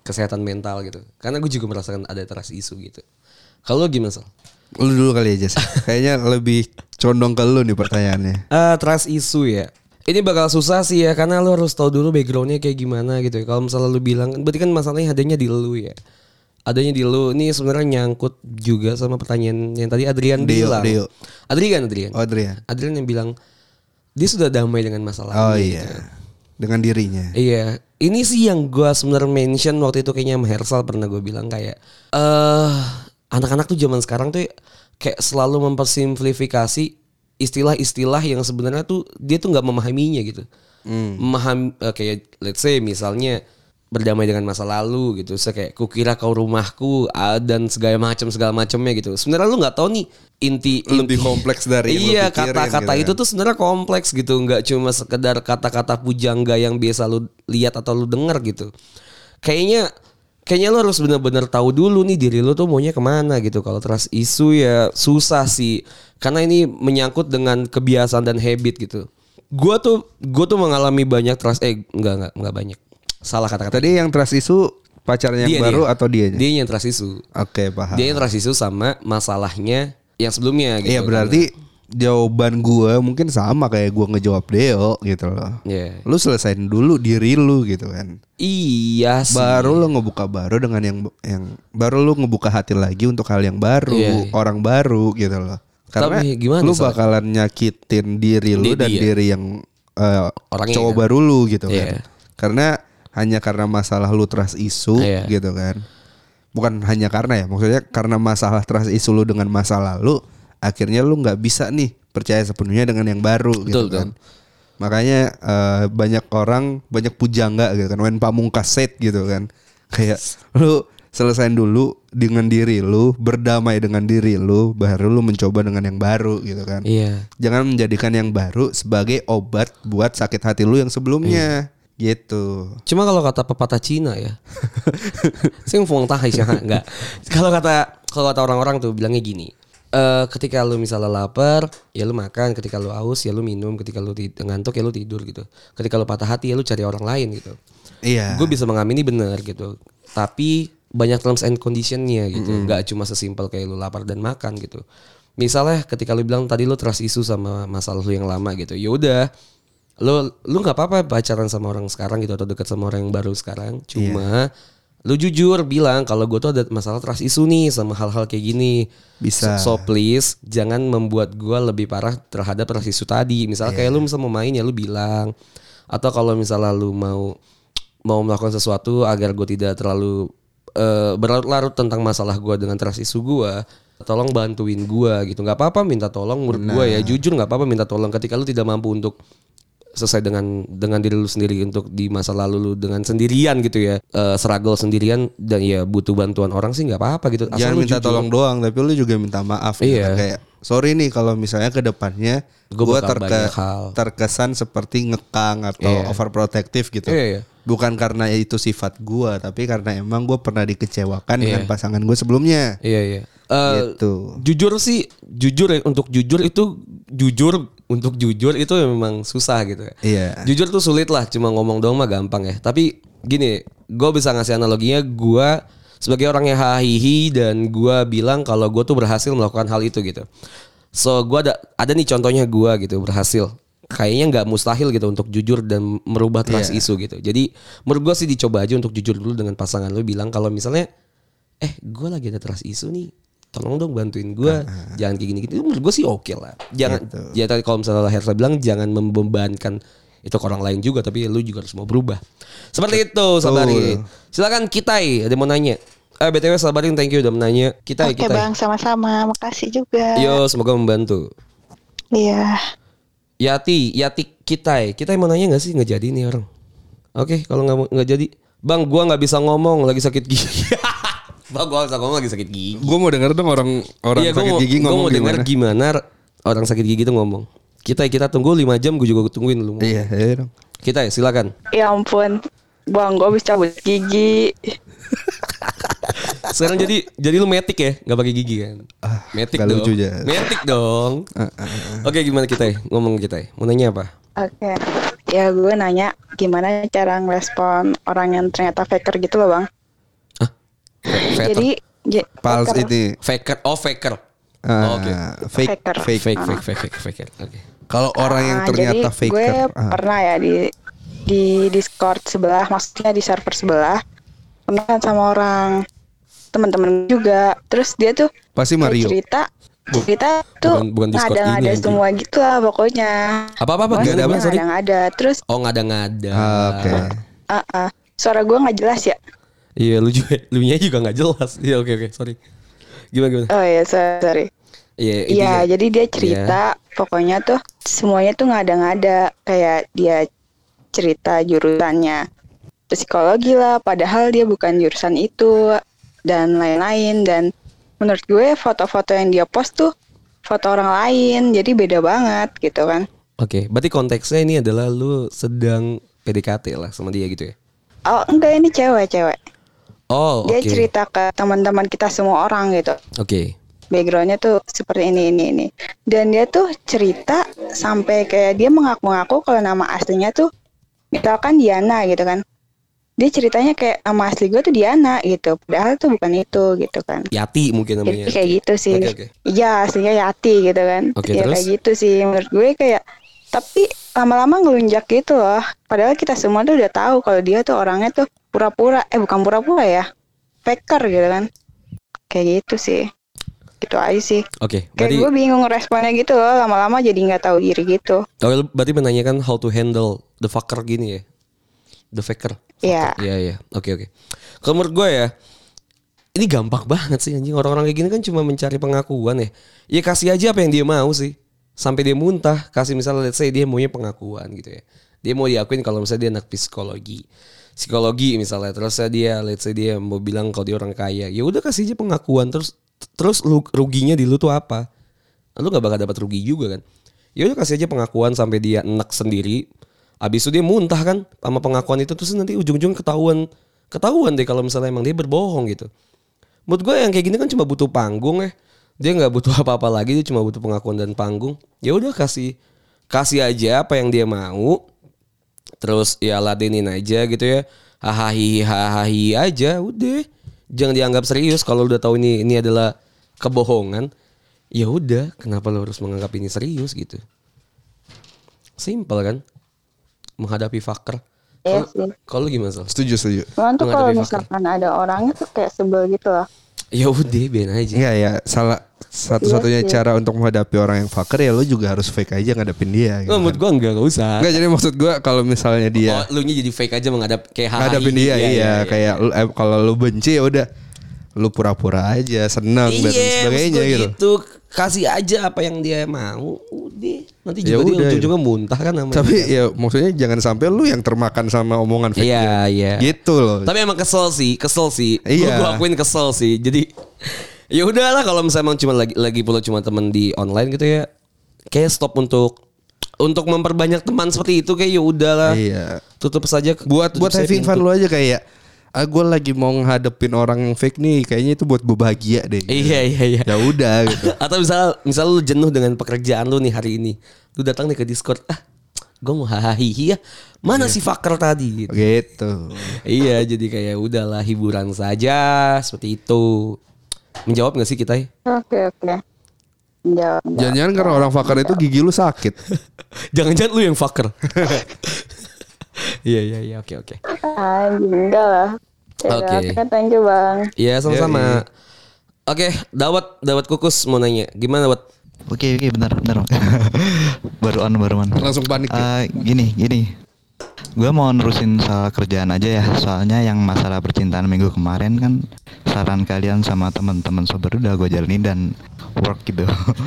kesehatan mental gitu. Karena gue juga merasakan ada trust issue gitu. Kalau gimana Sal? Lu dulu kali aja sih. [laughs] Kayaknya lebih condong ke lu nih pertanyaannya. Eh, trust issue ya. Ini bakal susah sih ya karena lo harus tahu dulu backgroundnya kayak gimana gitu. ya. Kalau misalnya lu bilang, berarti kan masalahnya adanya di lu ya. Adanya di lu. Ini sebenarnya nyangkut juga sama pertanyaan yang tadi Adrian Dio, bilang. Dio. Adrian, Adrian. Oh, Adrian. Adrian yang bilang dia sudah damai dengan masalah Oh iya. gitu. Dengan dirinya. Iya, ini sih yang gue sebenarnya mention waktu itu kayaknya sama Hersal pernah gue bilang kayak eh anak-anak tuh zaman sekarang tuh kayak selalu mempersimplifikasi istilah-istilah yang sebenarnya tuh dia tuh nggak memahaminya gitu. Memahami eh, kayak let's say misalnya berdamai dengan masa lalu gitu. Saya kayak kukira kau rumahku ah, dan segala macam segala macamnya gitu. Sebenarnya lu nggak tahu nih inti Lebih inti- kompleks dari iya kata-kata gitu itu kan. tuh sebenarnya kompleks gitu nggak cuma sekedar kata-kata pujangga yang biasa lu lihat atau lu denger gitu kayaknya kayaknya lu harus benar-benar tahu dulu nih diri lu tuh maunya ke mana gitu kalau trust isu ya susah sih karena ini menyangkut dengan kebiasaan dan habit gitu gua tuh gua tuh mengalami banyak trust eh enggak enggak enggak banyak salah kata-kata Tadi yang trust isu pacarnya yang Dia, baru dia. atau dia? dia yang trust isu Oke, paham. dia yang trust isu sama masalahnya yang sebelumnya gitu Iya berarti jawaban gue mungkin sama kayak gue ngejawab Deo gitu loh. Iya. Lu selesain dulu diri lu gitu kan. Iya sih. Baru lu ngebuka baru dengan yang yang baru lu ngebuka hati lagi untuk hal yang baru, Iya. orang baru gitu loh. Karena Tapi gimana, lu Sal? bakalan nyakitin diri lu Di- dan dia. diri yang eh, Orangnya cowok kan? baru lu gitu Iya. kan. Karena hanya karena masalah lu trust isu Iya. gitu kan. Bukan hanya karena ya, maksudnya karena masalah trust isu lu dengan masa lalu, akhirnya lu nggak bisa nih percaya sepenuhnya dengan yang baru gitu Betul, kan. Makanya eh, banyak orang banyak pujangga gitu kan, main pamungkas set gitu kan. [laughs] Kayak lu selesain dulu dengan diri lu, berdamai dengan diri lu, baru lu mencoba dengan yang baru gitu kan. Iya. Jangan menjadikan yang baru sebagai obat buat sakit hati lu yang sebelumnya. Gitu. Cuma kalau kata pepatah Cina ya. [laughs] Sing fuang tahai sih, enggak. Kalau kata kalau kata orang-orang tuh bilangnya gini. eh ketika lu misalnya lapar, ya lu makan. Ketika lu haus, ya lu minum. Ketika lu ngantuk, ya lu tidur gitu. Ketika lu patah hati, ya lu cari orang lain gitu. Iya. Gue bisa mengamini benar gitu. Tapi banyak terms and conditionnya gitu. Nggak cuma sesimpel kayak lu lapar dan makan gitu. Misalnya ketika lu bilang tadi lu trust isu sama masalah lu yang lama gitu. Ya udah, lu lu nggak apa-apa pacaran sama orang sekarang gitu atau dekat sama orang yang baru sekarang. Cuma lu jujur bilang kalau gue tuh ada masalah trust isu nih sama hal-hal kayak gini. Bisa. So, so please jangan membuat gue lebih parah terhadap trust isu tadi. Misalnya kayak lu misal mau main ya lu bilang. Atau kalau misalnya lu mau mau melakukan sesuatu agar gue tidak terlalu eh, berlarut-larut tentang masalah gue dengan trust isu gue tolong bantuin gue gitu nggak apa-apa minta tolong menurut gue ya jujur nggak apa-apa minta tolong ketika lu tidak mampu untuk selesai dengan dengan diri lu sendiri untuk di masa lalu lu dengan sendirian gitu ya eh, struggle sendirian dan ya butuh bantuan orang sih nggak apa-apa gitu Asal Jangan lu minta jujur. tolong doang, tapi lu juga minta maaf. gitu Iya. kan. Kayak sorry nih kalau misalnya ke depannya Gua gue hal. terkesan seperti ngekang atau Iya. overprotective gitu. Iya, iya. Bukan karena itu sifat gua, tapi karena emang gue pernah dikecewakan dengan Iya. pasangan gue sebelumnya. iya iya Eh, Gitu. jujur sih jujur ya untuk jujur itu jujur untuk jujur itu memang susah gitu ya. Iya. Jujur tuh sulit lah, cuma ngomong doang mah gampang ya. Tapi gini, gue bisa ngasih analoginya gue sebagai orang yang hahihi dan gue bilang kalau gue tuh berhasil melakukan hal itu gitu. So gue ada ada nih contohnya gue gitu berhasil. kayaknya nggak mustahil gitu untuk jujur dan merubah trust Iya. isu gitu. Jadi menurut gue sih dicoba aja untuk jujur dulu dengan pasangan lu bilang kalau misalnya eh gue lagi ada trust isu nih tolong dong bantuin gue jangan kayak gini gitu menurut gue sih oke lah jangan Gitu. ya tadi kalau misalnya Hersa bilang jangan membebankan itu ke orang lain juga tapi lu juga harus mau berubah seperti itu Sabari silakan Kitai ada yang mau nanya eh btw Sabarin thank you udah menanya Kitai Oke Kitai bang, sama-sama. Makasih juga. yo semoga membantu Iya. Yati, Yati Kitai. Kita mau nanya nggak sih nggak jadi nih orang? Oke, kalau nggak mau- nggak jadi, bang, gua nggak bisa ngomong lagi sakit gigi. [laughs] bang, gua nggak bisa ngomong lagi sakit gigi. Gue mau denger dong orang orang Iya, gua sakit mau, gigi gua ngomong mau denger gimana. gimana orang sakit gigi itu ngomong. Kita kita tunggu 5 jam, gue juga tungguin lu. Iya, iya dong. Kita ya, silakan. Ya ampun, bang, gue habis cabut gigi. [laughs] Sekarang jadi jadi lu metik ya, nggak pakai gigi kan? metik Ah, nggak dong. lucu, Jas. Metik dong. Ah, ah, ah. Oke, gimana kita ya? Ngomong kita ya. Mau nanya apa? Oke, ya gue nanya gimana cara ngerespon orang yang ternyata faker gitu loh bang. Faker. Jadi, ja- Pals faker. ini faker. Oh, faker. ah, Oke. fake Faker. fake. Fake, fake, fake, fake, faker. Oke. Kalau orang yang Ah, ternyata jadi faker. gue ah. pernah ya di di Discord sebelah, maksudnya di server sebelah, pernah kan sama orang teman-teman juga. Terus dia tuh Pasti Mario. cerita cerita tuh bukan- bukan Discord ngada ngada semua gitu lah pokoknya. Apa apa apa? Pokoknya Gak ada apa? Sorry. ngada-ngada. Terus Oh, ngada-ngada. Ah, Oke. ah, ah, suara gue nggak jelas ya. Iya, lu juga [laughs] lu nya juga nggak jelas. Iya, oke oke, sorry. Gimana gimana? Oh ya sorry. sorry. Iya, Iya, intinya- jadi dia cerita pokoknya tuh semuanya tuh ngada-ngada kayak dia cerita jurusannya psikologi lah padahal dia bukan jurusan itu dan lain-lain dan menurut gue foto-foto yang dia post tuh foto orang lain jadi beda banget gitu kan. Oke, berarti konteksnya ini adalah lu sedang PDKT lah sama dia gitu ya. Oh enggak ini cewek-cewek. Oh. Dia cerita ke teman-teman kita semua orang gitu. Oke. backgroundnya tuh seperti ini ini ini dan dia tuh cerita sampai kayak dia mengaku-ngaku kalau nama aslinya tuh misalkan Diana gitu kan dia ceritanya kayak nama asli gue tuh Diana gitu padahal tuh bukan itu gitu kan Yati mungkin namanya. jadi kayak gitu sih Oke, oke. iya aslinya Yati gitu kan Oke, ya terus? kayak gitu sih menurut gue kayak tapi lama-lama ngelunjak gitu loh padahal kita semua tuh udah tahu kalau dia tuh orangnya tuh pura-pura eh bukan pura-pura ya faker gitu kan kayak gitu sih gitu aja sih Oke, Kayak berarti gue bingung responnya gitu loh, lama-lama jadi nggak tahu diri gitu. Oh, lu berarti menanyakan how to handle the fucker gini ya. The faker. Iya. Iya, iya. Oke, oke. Kalau menurut gue ya ini gampang banget sih anjing orang-orang kayak gini kan cuma mencari pengakuan ya. Ya kasih aja apa yang dia mau sih. Sampai dia muntah, kasih misalnya let's say dia maunya pengakuan gitu ya. Dia mau diakuin kalau misalnya dia anak psikologi. Psikologi misalnya terus dia let's say dia mau bilang kalau dia orang kaya. Ya udah kasih aja pengakuan terus terus lu, ruginya di lu tuh apa? Lu gak bakal dapat rugi juga kan. Ya udah kasih aja pengakuan sampai dia enak sendiri. Abis itu dia muntah kan sama pengakuan itu terus nanti ujung-ujung ketahuan ketahuan deh kalau misalnya emang dia berbohong gitu. Menurut gue yang kayak gini kan cuma butuh panggung ya. Dia nggak butuh [laughs] apa-apa lagi, dia cuma butuh pengakuan dan panggung. Ya udah kasih kasih aja apa yang dia mau. Terus ya ladenin aja gitu ya. Hahaha hahaha aja udah. Jangan dianggap serius kalau udah tahu ini ini adalah kebohongan. Ya udah, kenapa lo harus menganggap ini serius gitu? Simple kan? Menghadapi fucker. Iya Kalau- gimana? Setuju, setuju. Tuh kalau misalkan ada orangnya tuh kayak sebel gitu loh. Ya udah, biarin aja. Iya ya, salah satu-satunya Iya sih. cara untuk menghadapi orang yang fucker ya lo juga harus fake aja ngadepin dia gitu. Oh, menurut gua enggak, enggak usah. Enggak jadi maksud gua kalau misalnya dia Oh, lu nya jadi fake aja menghadap kayak ngadepin dia iya, kayak lu- eh, kalau lu benci ya udah lu pura-pura aja senang dan Iya, sebagainya maksud gua gitu. gitu. Kasih aja apa yang dia mau. Udah. Nanti Ya juga dia udah, ujung-ujungnya muntah kan sama Tapi dia. ya maksudnya jangan sampai lu yang termakan sama omongan fake Iya, iya. Gitu loh. Tapi emang kesel sih, kesel sih. Iya. Gua, gua akuin kesel sih. Jadi [laughs] ya udahlah kalau misalnya emang cuma lagi lagi pula cuma teman di online gitu ya. Kayak stop untuk untuk memperbanyak teman seperti itu kayak ya udahlah. Iya. Tutup saja. Buat tutup buat having fun lu aja kayak ah gue lagi mau ngadepin orang yang fake nih kayaknya itu buat gue bahagia deh. Iya iya iya. Ya udah gitu. [laughs] Atau misal misal lu jenuh dengan pekerjaan lu nih hari ini. Lu datang nih ke Discord. Ah, gue mau hahaha ya. Mana si fucker tadi gitu. Gitu. iya, jadi kayak udahlah hiburan saja seperti itu. Menjawab gak sih kita? ya? Oke oke. Jangan-jangan karena orang fucker itu gigi lu sakit. [laughs] Jangan-jangan lu yang fucker. [laughs] Iya iya iya oke oke. Anjing enggak lah. Oke. Oke. Thank you bang. Iya sama-sama. Oke, Dawat Dawat Kukus mau nanya. Gimana, Wat? Oke oke bentar bentar. [laughs] baru on baru on. Langsung panik. ya? Eh, gini gini. Gue mau nerusin soal kerjaan aja ya. Soalnya yang masalah percintaan minggu kemarin kan saran kalian sama teman-teman sober udah gue jalanin dan work gitu.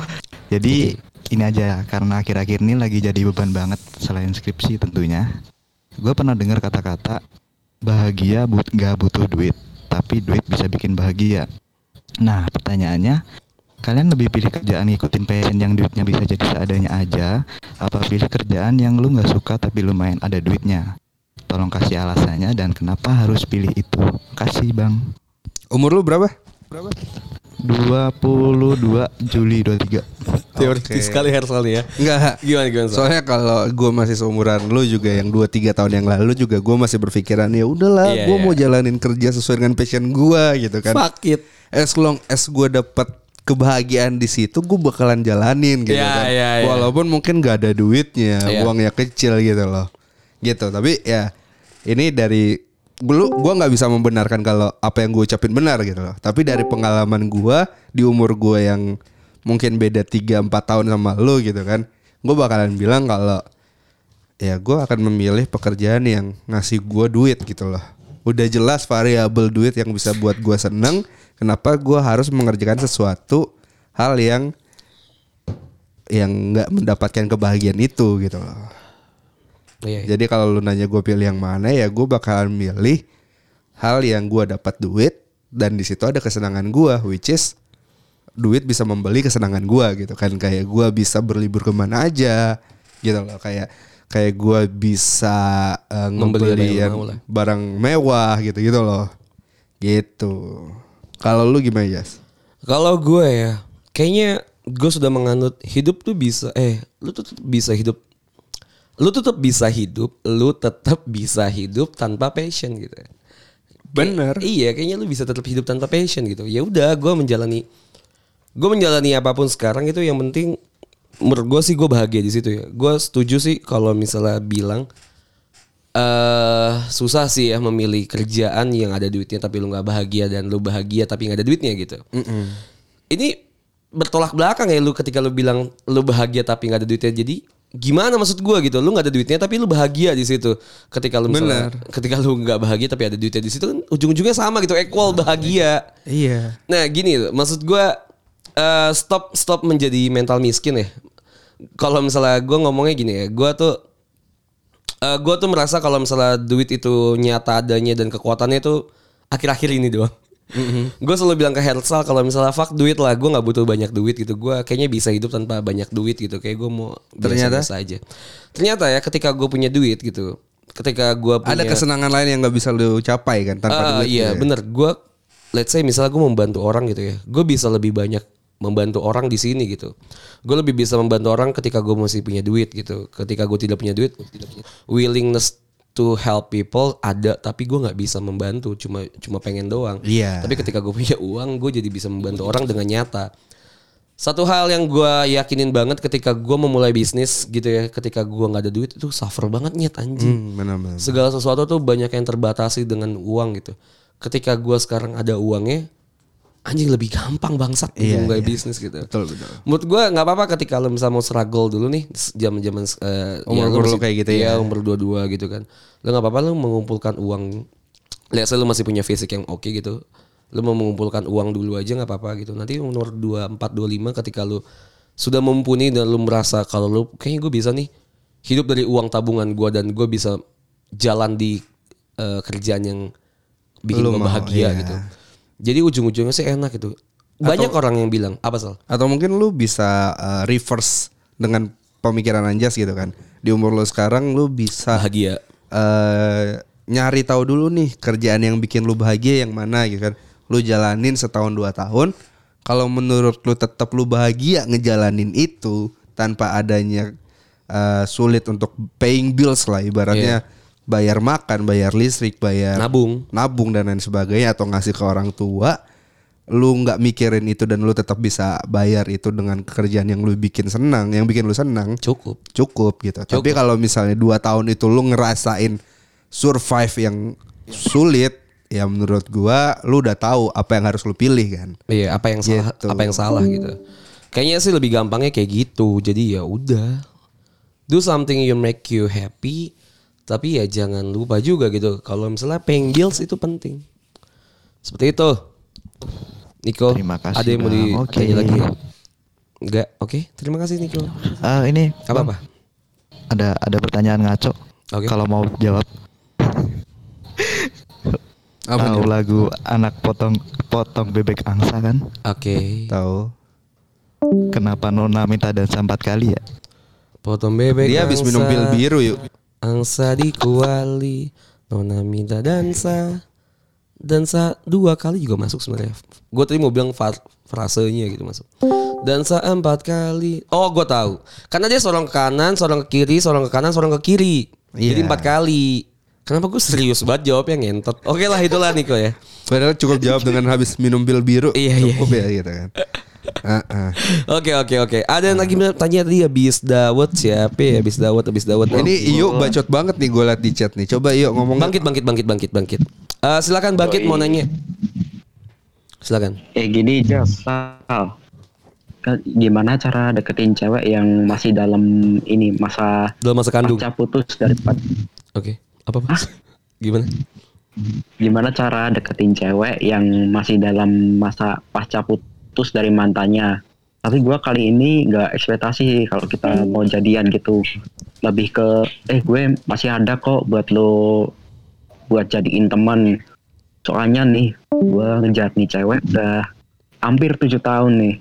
[laughs] Jadi ini aja karena akhir-akhir ini lagi jadi beban banget selain skripsi tentunya. Gue pernah dengar kata-kata bahagia but gak butuh duit, tapi duit bisa bikin bahagia. Nah pertanyaannya Kalian lebih pilih kerjaan ngikutin passion yang duitnya bisa jadi seadanya aja Apa pilih kerjaan yang lu nggak suka tapi lumayan ada duitnya Tolong kasih alasannya dan kenapa harus pilih itu Kasih bang Umur lu berapa? 22 Juli 23 Teoritis Oke. sekali Hersal nih ya. Enggak. Gimana gimana? Sal? Soalnya kalau gue masih seumuran lu juga yang 2-3 tahun yang lalu juga gue masih berpikiran ya udahlah Iya, gue iya. mau jalanin kerja sesuai dengan passion gue gitu kan. Fuck it. As long as gue dapat kebahagiaan di situ gue bakalan jalanin gitu Iya, kan. iya, iya. Walaupun mungkin gak ada duitnya, Iya. uangnya kecil gitu loh. Gitu. Tapi ya ini dari lu gue nggak bisa membenarkan kalau apa yang gue ucapin benar gitu loh. Tapi dari pengalaman gue di umur gue yang mungkin beda 3 4 tahun sama lu gitu kan. Gue bakalan bilang kalau ya gue akan memilih pekerjaan yang ngasih gue duit gitu loh. Udah jelas variabel duit yang bisa buat gue seneng. Kenapa gue harus mengerjakan sesuatu hal yang yang nggak mendapatkan kebahagiaan itu gitu loh. Iya, iya. Jadi kalau lu nanya gue pilih yang mana ya gue bakalan milih hal yang gue dapat duit dan di situ ada kesenangan gue which is duit bisa membeli kesenangan gue gitu kan. Kayak gue bisa berlibur ke mana aja gitu loh. Kayak kayak gue bisa eh, Membeli yang barang mewah gitu gitu loh. Gitu. Kalau lu gimana Jas? Kalau gue ya, kayaknya gue sudah menganut hidup tuh bisa eh lu tuh bisa hidup lu tetap bisa hidup, lu tetap bisa hidup tanpa passion gitu. Bener. Kayak- iya, kayaknya lu bisa tetap hidup tanpa passion gitu. Ya udah, gue menjalani gue menjalani apa pun sekarang itu yang penting menurut gue sih gue bahagia di situ ya. Gue setuju sih kalau misalnya bilang eh susah sih ya memilih kerjaan yang ada duitnya tapi lu nggak bahagia dan lu bahagia tapi nggak ada duitnya gitu. Ini bertolak belakang ya lu ketika lu bilang lu bahagia tapi nggak ada duitnya. Jadi gimana maksud gua gitu? Lu nggak ada duitnya tapi lu bahagia di situ. Ketika lu misalnya, ketika lu nggak bahagia tapi ada duitnya di situ kan ujung-ujungnya sama gitu, equal bahagia. Iya. Nah gini maksud gue eh, stop stop menjadi mental miskin ya. Kalau misalnya gue ngomongnya gini ya, gue tuh eh gue tuh merasa kalau misalnya duit itu nyata adanya dan kekuatannya itu akhir-akhir ini doang. Gue selalu bilang ke Hersal kalau misalnya fuck duit lah, gue nggak butuh banyak duit gitu. Gue kayaknya bisa hidup tanpa banyak duit gitu. Kayak gue mau Ternyata? biasa aja. Ternyata ya ketika gue punya duit gitu, ketika gue punya Ada kesenangan lain yang nggak bisa lu capai kan tanpa Ah, duit. iya gitu ya. bener gue let's say misalnya gue membantu orang gitu ya gue bisa lebih banyak membantu orang di sini gitu gue lebih bisa membantu orang ketika gue masih punya duit gitu ketika gue tidak punya duit willingness to help people ada tapi gue nggak bisa membantu cuma cuma pengen doang Iya. tapi ketika gue punya uang gue jadi bisa membantu orang dengan nyata satu hal yang gue yakinin banget ketika gue memulai bisnis gitu ya ketika gue nggak ada duit itu suffer banget nyet anjing Hmm, benar-benar. segala sesuatu tuh banyak yang terbatasi dengan uang gitu. Ketika gua sekarang ada uangnya, anjing lebih gampang bangsat Iya, mulai iya. bisnis gitu. Betul betul. Menurut gua nggak apa-apa ketika lo misalnya mau struggle dulu nih zaman-zaman eh, Umur-umur lo lo kayak gitu iya, ya. umur dua-dua gitu kan. Lo nggak apa-apa lo mengumpulkan uang. Lihat saya lo masih punya fisik yang oke gitu. Lo mau mengumpulkan uang dulu aja nggak apa-apa gitu. Nanti umur 24 25 ketika lo sudah mumpuni dan lo merasa kalau lo kayaknya gue bisa nih hidup dari uang tabungan gua dan gue bisa jalan di eh, kerjaan yang bikin gue bahagia iya. gitu. Jadi ujung-ujungnya sih enak gitu. Banyak orang yang bilang apa sal? Atau mungkin lu bisa uh, reverse dengan pemikiran Anjas gitu kan. Di umur lu sekarang lu bisa Bahagia. eh, nyari tahu dulu nih kerjaan yang bikin lu bahagia yang mana gitu kan. Lu jalanin setahun dua tahun. Kalau menurut lu tetap lu bahagia ngejalanin itu tanpa adanya eh, sulit untuk paying bills lah ibaratnya bayar makan, bayar listrik, bayar Nabung. nabung dan lain sebagainya atau ngasih ke orang tua lu nggak mikirin itu dan lu tetap bisa bayar itu dengan pekerjaan yang lu bikin senang, yang bikin lu senang, cukup. cukup gitu. Tapi kalau misalnya dua tahun itu lu ngerasain survive yang sulit, ya menurut gua lu udah tahu apa yang harus lu pilih kan. Iya, apa yang salah, Gitu. apa yang salah gitu. Kayaknya sih lebih gampangnya kayak gitu. Jadi ya udah. Do something you make you happy. Tapi ya jangan lupa juga gitu. Kalau misalnya paying bills itu penting. Seperti itu. Niko, Terima kasih, ada yang mau ditanya Oke. lagi ya? Enggak, oke. Terima kasih Niko. Ah, ini Apa apa? ada ada pertanyaan ngaco. Oke. Kalau mau jawab. Apa Tahu lagu anak potong potong bebek angsa kan? Oke. Tahu. Kenapa Nona minta dansa empat kali ya? Potong bebek. Dia habis minum pil biru yuk. Angsa di kuali. Nona minta dansa. Dansa dua kali juga masuk sebenarnya. Gue tadi mau bilang fa- frasenya gitu masuk. Dansa empat kali. Oh gue tahu. Karena dia seorang ke kanan, seorang ke kiri, seorang ke kanan, seorang ke kiri. Jadi Iya. empat kali. Kenapa gue serius banget jawabnya ngentot. Oke lah itulah Niko ya. Padahal cukup jawab dengan habis minum pil biru. Iya, iya, cukup ya gitu kan. Ah, ah. Oke oke oke. Ada yang lagi tanya tadi habis Dawet siapa ya? Habis Dawet habis Dawet. Ini Iyo bacot banget nih gue liat di chat nih. Coba Iyo ngomong. Bangkit bangkit bangkit bangkit bangkit. Eh, silakan bangkit mau nanya. Silakan. Eh gini Sal. Kan gimana cara deketin cewek yang masih dalam ini masa Dalam masa kandung. pasca putus dari Oke. Apa Pak? Gimana? gimana cara deketin cewek yang masih dalam masa pasca putus dari mantannya. Tapi gua kali ini nggak ekspektasi kalau kita mau jadian gitu. Lebih ke eh gue masih ada kok buat lo buat jadiin teman soalnya nih gua ngejar nih cewek udah hampir tujuh tahun nih.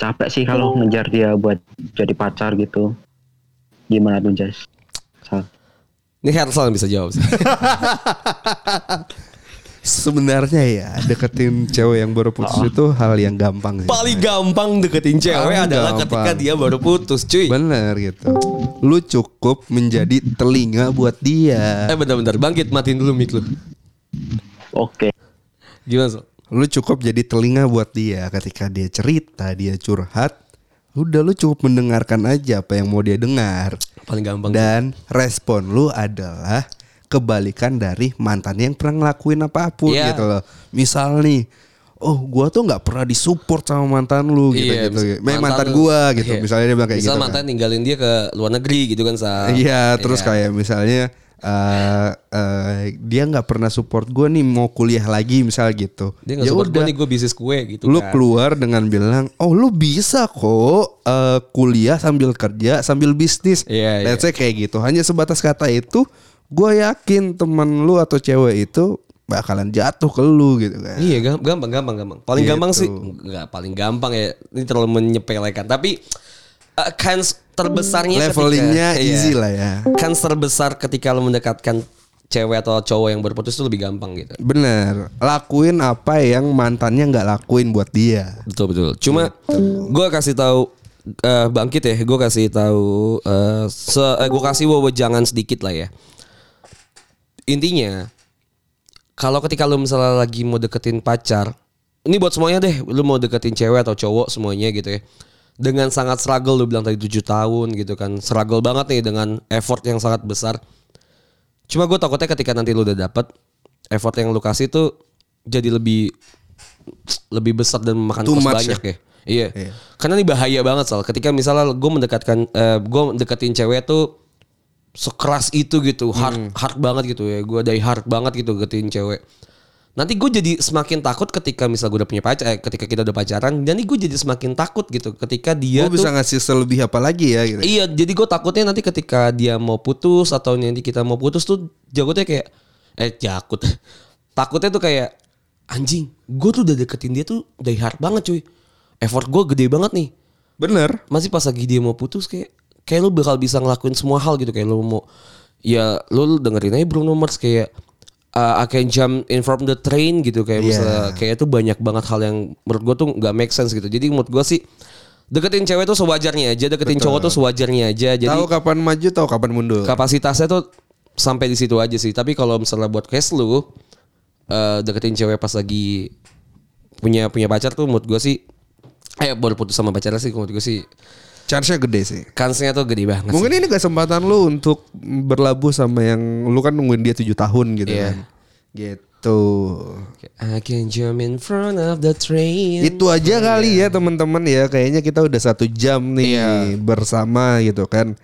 Capek sih kalau ngejar dia buat jadi pacar gitu. Gimana tuh Jas? Ini Hersal bisa jawab. [laughs] Sebenarnya ya deketin [laughs] cewek yang baru putus itu hal yang gampang sih. Paling gampang deketin cewek Paling adalah gampang. ketika dia baru putus, cuy. Bener gitu. Lu cukup menjadi telinga buat dia. Eh bentar-bentar, bangkit matiin dulu mic lu. Oke. Gimana, Sol? Lu cukup jadi telinga buat dia ketika dia cerita, dia curhat. Udah lu cukup mendengarkan aja apa yang mau dia dengar. Paling gampang. Dan respon lu adalah kebalikan dari mantan yang pernah ngelakuin apa pun Iya. gitu loh. Misal nih, oh gua tuh nggak pernah disupport sama mantan lu gitu Iya, gitu. mis- Mantan, mantan lu- gua gitu. iya. Misalnya dia bilang kayak Misal gitu. mantan kan. ninggalin dia ke luar negeri gitu kan, Sa. Iya, terus Iya. kayak misalnya eh eh, dia nggak pernah support gue nih mau kuliah lagi misal gitu. Dia gak Ya udah. nih, gue bisnis kue gitu lu kan. keluar dengan bilang, oh lu bisa kok eh, kuliah sambil kerja sambil bisnis. Iya, Let's say kayak gitu. Hanya sebatas kata itu, gue yakin teman lu atau cewek itu bakalan jatuh ke lu gitu kan. Iya gam- gampang gampang gampang. Paling Gitu. gampang sih enggak paling gampang ya. Ini terlalu menyepelekan. Tapi uh, kans terbesarnya Levelingnya ketika- easy iya. lah ya. Kans terbesar ketika lo mendekatkan cewek atau cowok yang berputus itu lebih gampang gitu. Bener, lakuin apa yang mantannya nggak lakuin buat dia. Betul betul. Cuma gue kasih tahu eh, bangkit ya. Gue kasih tahu eh, se gue kasih wewenang sedikit lah ya. Intinya kalau ketika lu misalnya lagi mau deketin pacar, ini buat semuanya deh. Lu mau deketin cewek atau cowok semuanya gitu ya. Dengan sangat struggle lu bilang tadi 7 tahun gitu kan. Struggle banget nih dengan effort yang sangat besar. Cuma gue takutnya ketika nanti lu udah dapet effort yang lu kasih tuh jadi lebih lebih besar dan memakan Too kos banyak ya? ya. Iya. Karena ini bahaya banget soal ketika misalnya gue mendekatkan eh, gue deketin cewek tuh sekeras itu gitu, hard hard banget gitu ya. Gue dari hard banget gitu deketin cewek. Nanti gue jadi semakin takut ketika misal gue udah punya pacar, eh, ketika kita udah pacaran, jadi gue jadi semakin takut gitu ketika dia Gue bisa ngasih selebih apa lagi ya gitu. Iya, jadi gue takutnya nanti ketika dia mau putus atau nanti kita mau putus tuh jakutnya kayak eh jakut. [laughs] Takutnya tuh kayak anjing, gue tuh udah deketin dia tuh dari hard banget cuy. Effort gue gede banget nih. Bener. Masih pas lagi dia mau putus kayak kayak lu bakal bisa ngelakuin semua hal gitu kayak lu mau ya lu dengerin aja Bruno Mars kayak uh, I can jump in from the train gitu kayak Iya. misalnya kayak itu banyak banget hal yang menurut gue tuh nggak make sense gitu. Jadi menurut gue sih deketin cewek tuh sewajarnya aja, deketin Betul. cowok tuh sewajarnya aja. Jadi tahu kapan maju, tahu kapan mundur. kapasitasnya tuh sampai di situ aja sih. Tapi kalau misalnya buat case lu eh, deketin cewek pas lagi punya punya pacar tuh menurut gue sih eh baru putus sama pacarnya sih menurut gue sih Chance-nya gede sih. kansnya tuh gede banget Mungkin sih. ini kesempatan lu untuk berlabuh sama yang lu kan nungguin dia tujuh tahun gitu Iya. kan. Gitu. I can jump in front of the train Itu aja kali ya teman-teman ya. Kayaknya kita udah satu jam nih Iya. bersama gitu kan.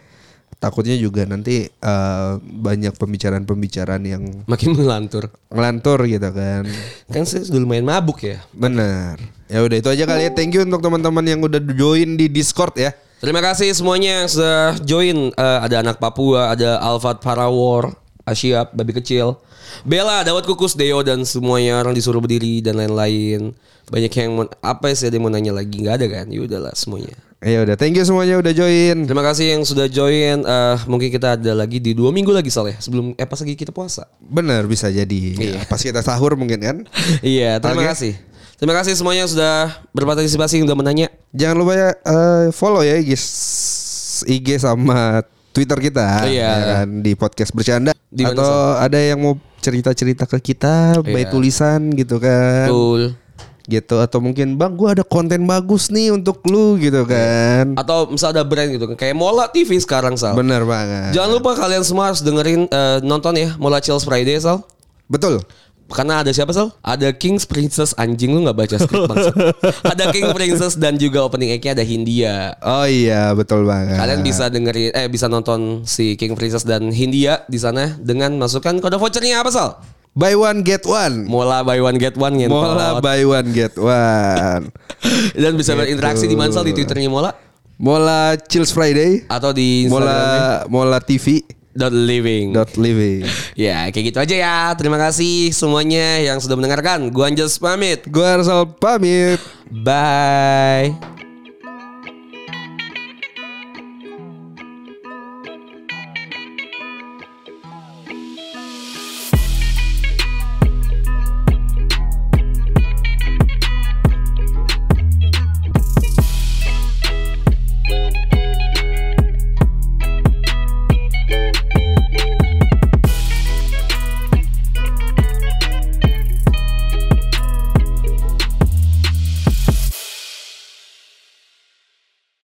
Takutnya juga nanti eh, banyak pembicaraan-pembicaraan yang makin melantur ngelantur gitu kan. [laughs] kan saya sudah lumayan mabuk ya Benar. Ya udah itu aja kali ya. Thank you untuk teman-teman yang udah join di Discord ya. Terima kasih semuanya yang sudah join. Eh, ada anak Papua, ada Alfat Parawar, Asyap, Babi Kecil, Bella, Dawat Kukus, Deo dan semuanya orang disuruh berdiri dan lain-lain. Banyak yang mau, apa sih ada yang mau nanya lagi nggak ada kan? Ya udahlah semuanya. Ya udah, thank you semuanya udah join. Terima kasih yang sudah join. Eh, mungkin kita ada lagi di dua minggu lagi soalnya sebelum eh pas lagi kita puasa. Bener bisa jadi. Iya. Pas kita sahur mungkin kan. [laughs] iya, terima Oke. kasih. Terima kasih semuanya yang sudah berpartisipasi sudah menanya. Jangan lupa ya eh, follow ya IG, IG sama Twitter kita Iya. ya kan di podcast bercanda Di atau ada yang mau cerita-cerita ke kita by Iya. tulisan gitu kan. Betul. Gitu atau mungkin Bang gua ada konten bagus nih untuk lu gitu kan. Atau misal ada brand gitu kayak Mola TV sekarang Sal. Bener banget. Jangan lupa kalian semua harus dengerin eh, nonton ya Mola Chills Friday Sal. Betul. Karena ada siapa Sal? Ada King's Princess anjing lu nggak baca skrip [laughs] ada King Princess dan juga opening act-nya ada Hindia. Oh iya, betul banget. Kalian bisa dengerin eh bisa nonton si King Princess dan Hindia di sana dengan masukkan kode vouchernya apa Sal? buy one get one. Mola buy one get one ngentot. Mola buy one get one. [laughs] Dan bisa Gitu. berinteraksi di mana Sal di Twitternya Mola Mola Chills Friday. atau di Instagramnya Mola Mola TV dot living. dot living. [laughs] Ya kayak gitu aja ya. Terima kasih semuanya yang sudah mendengarkan. Gua Anjas pamit. Gua Arsal pamit. Bye.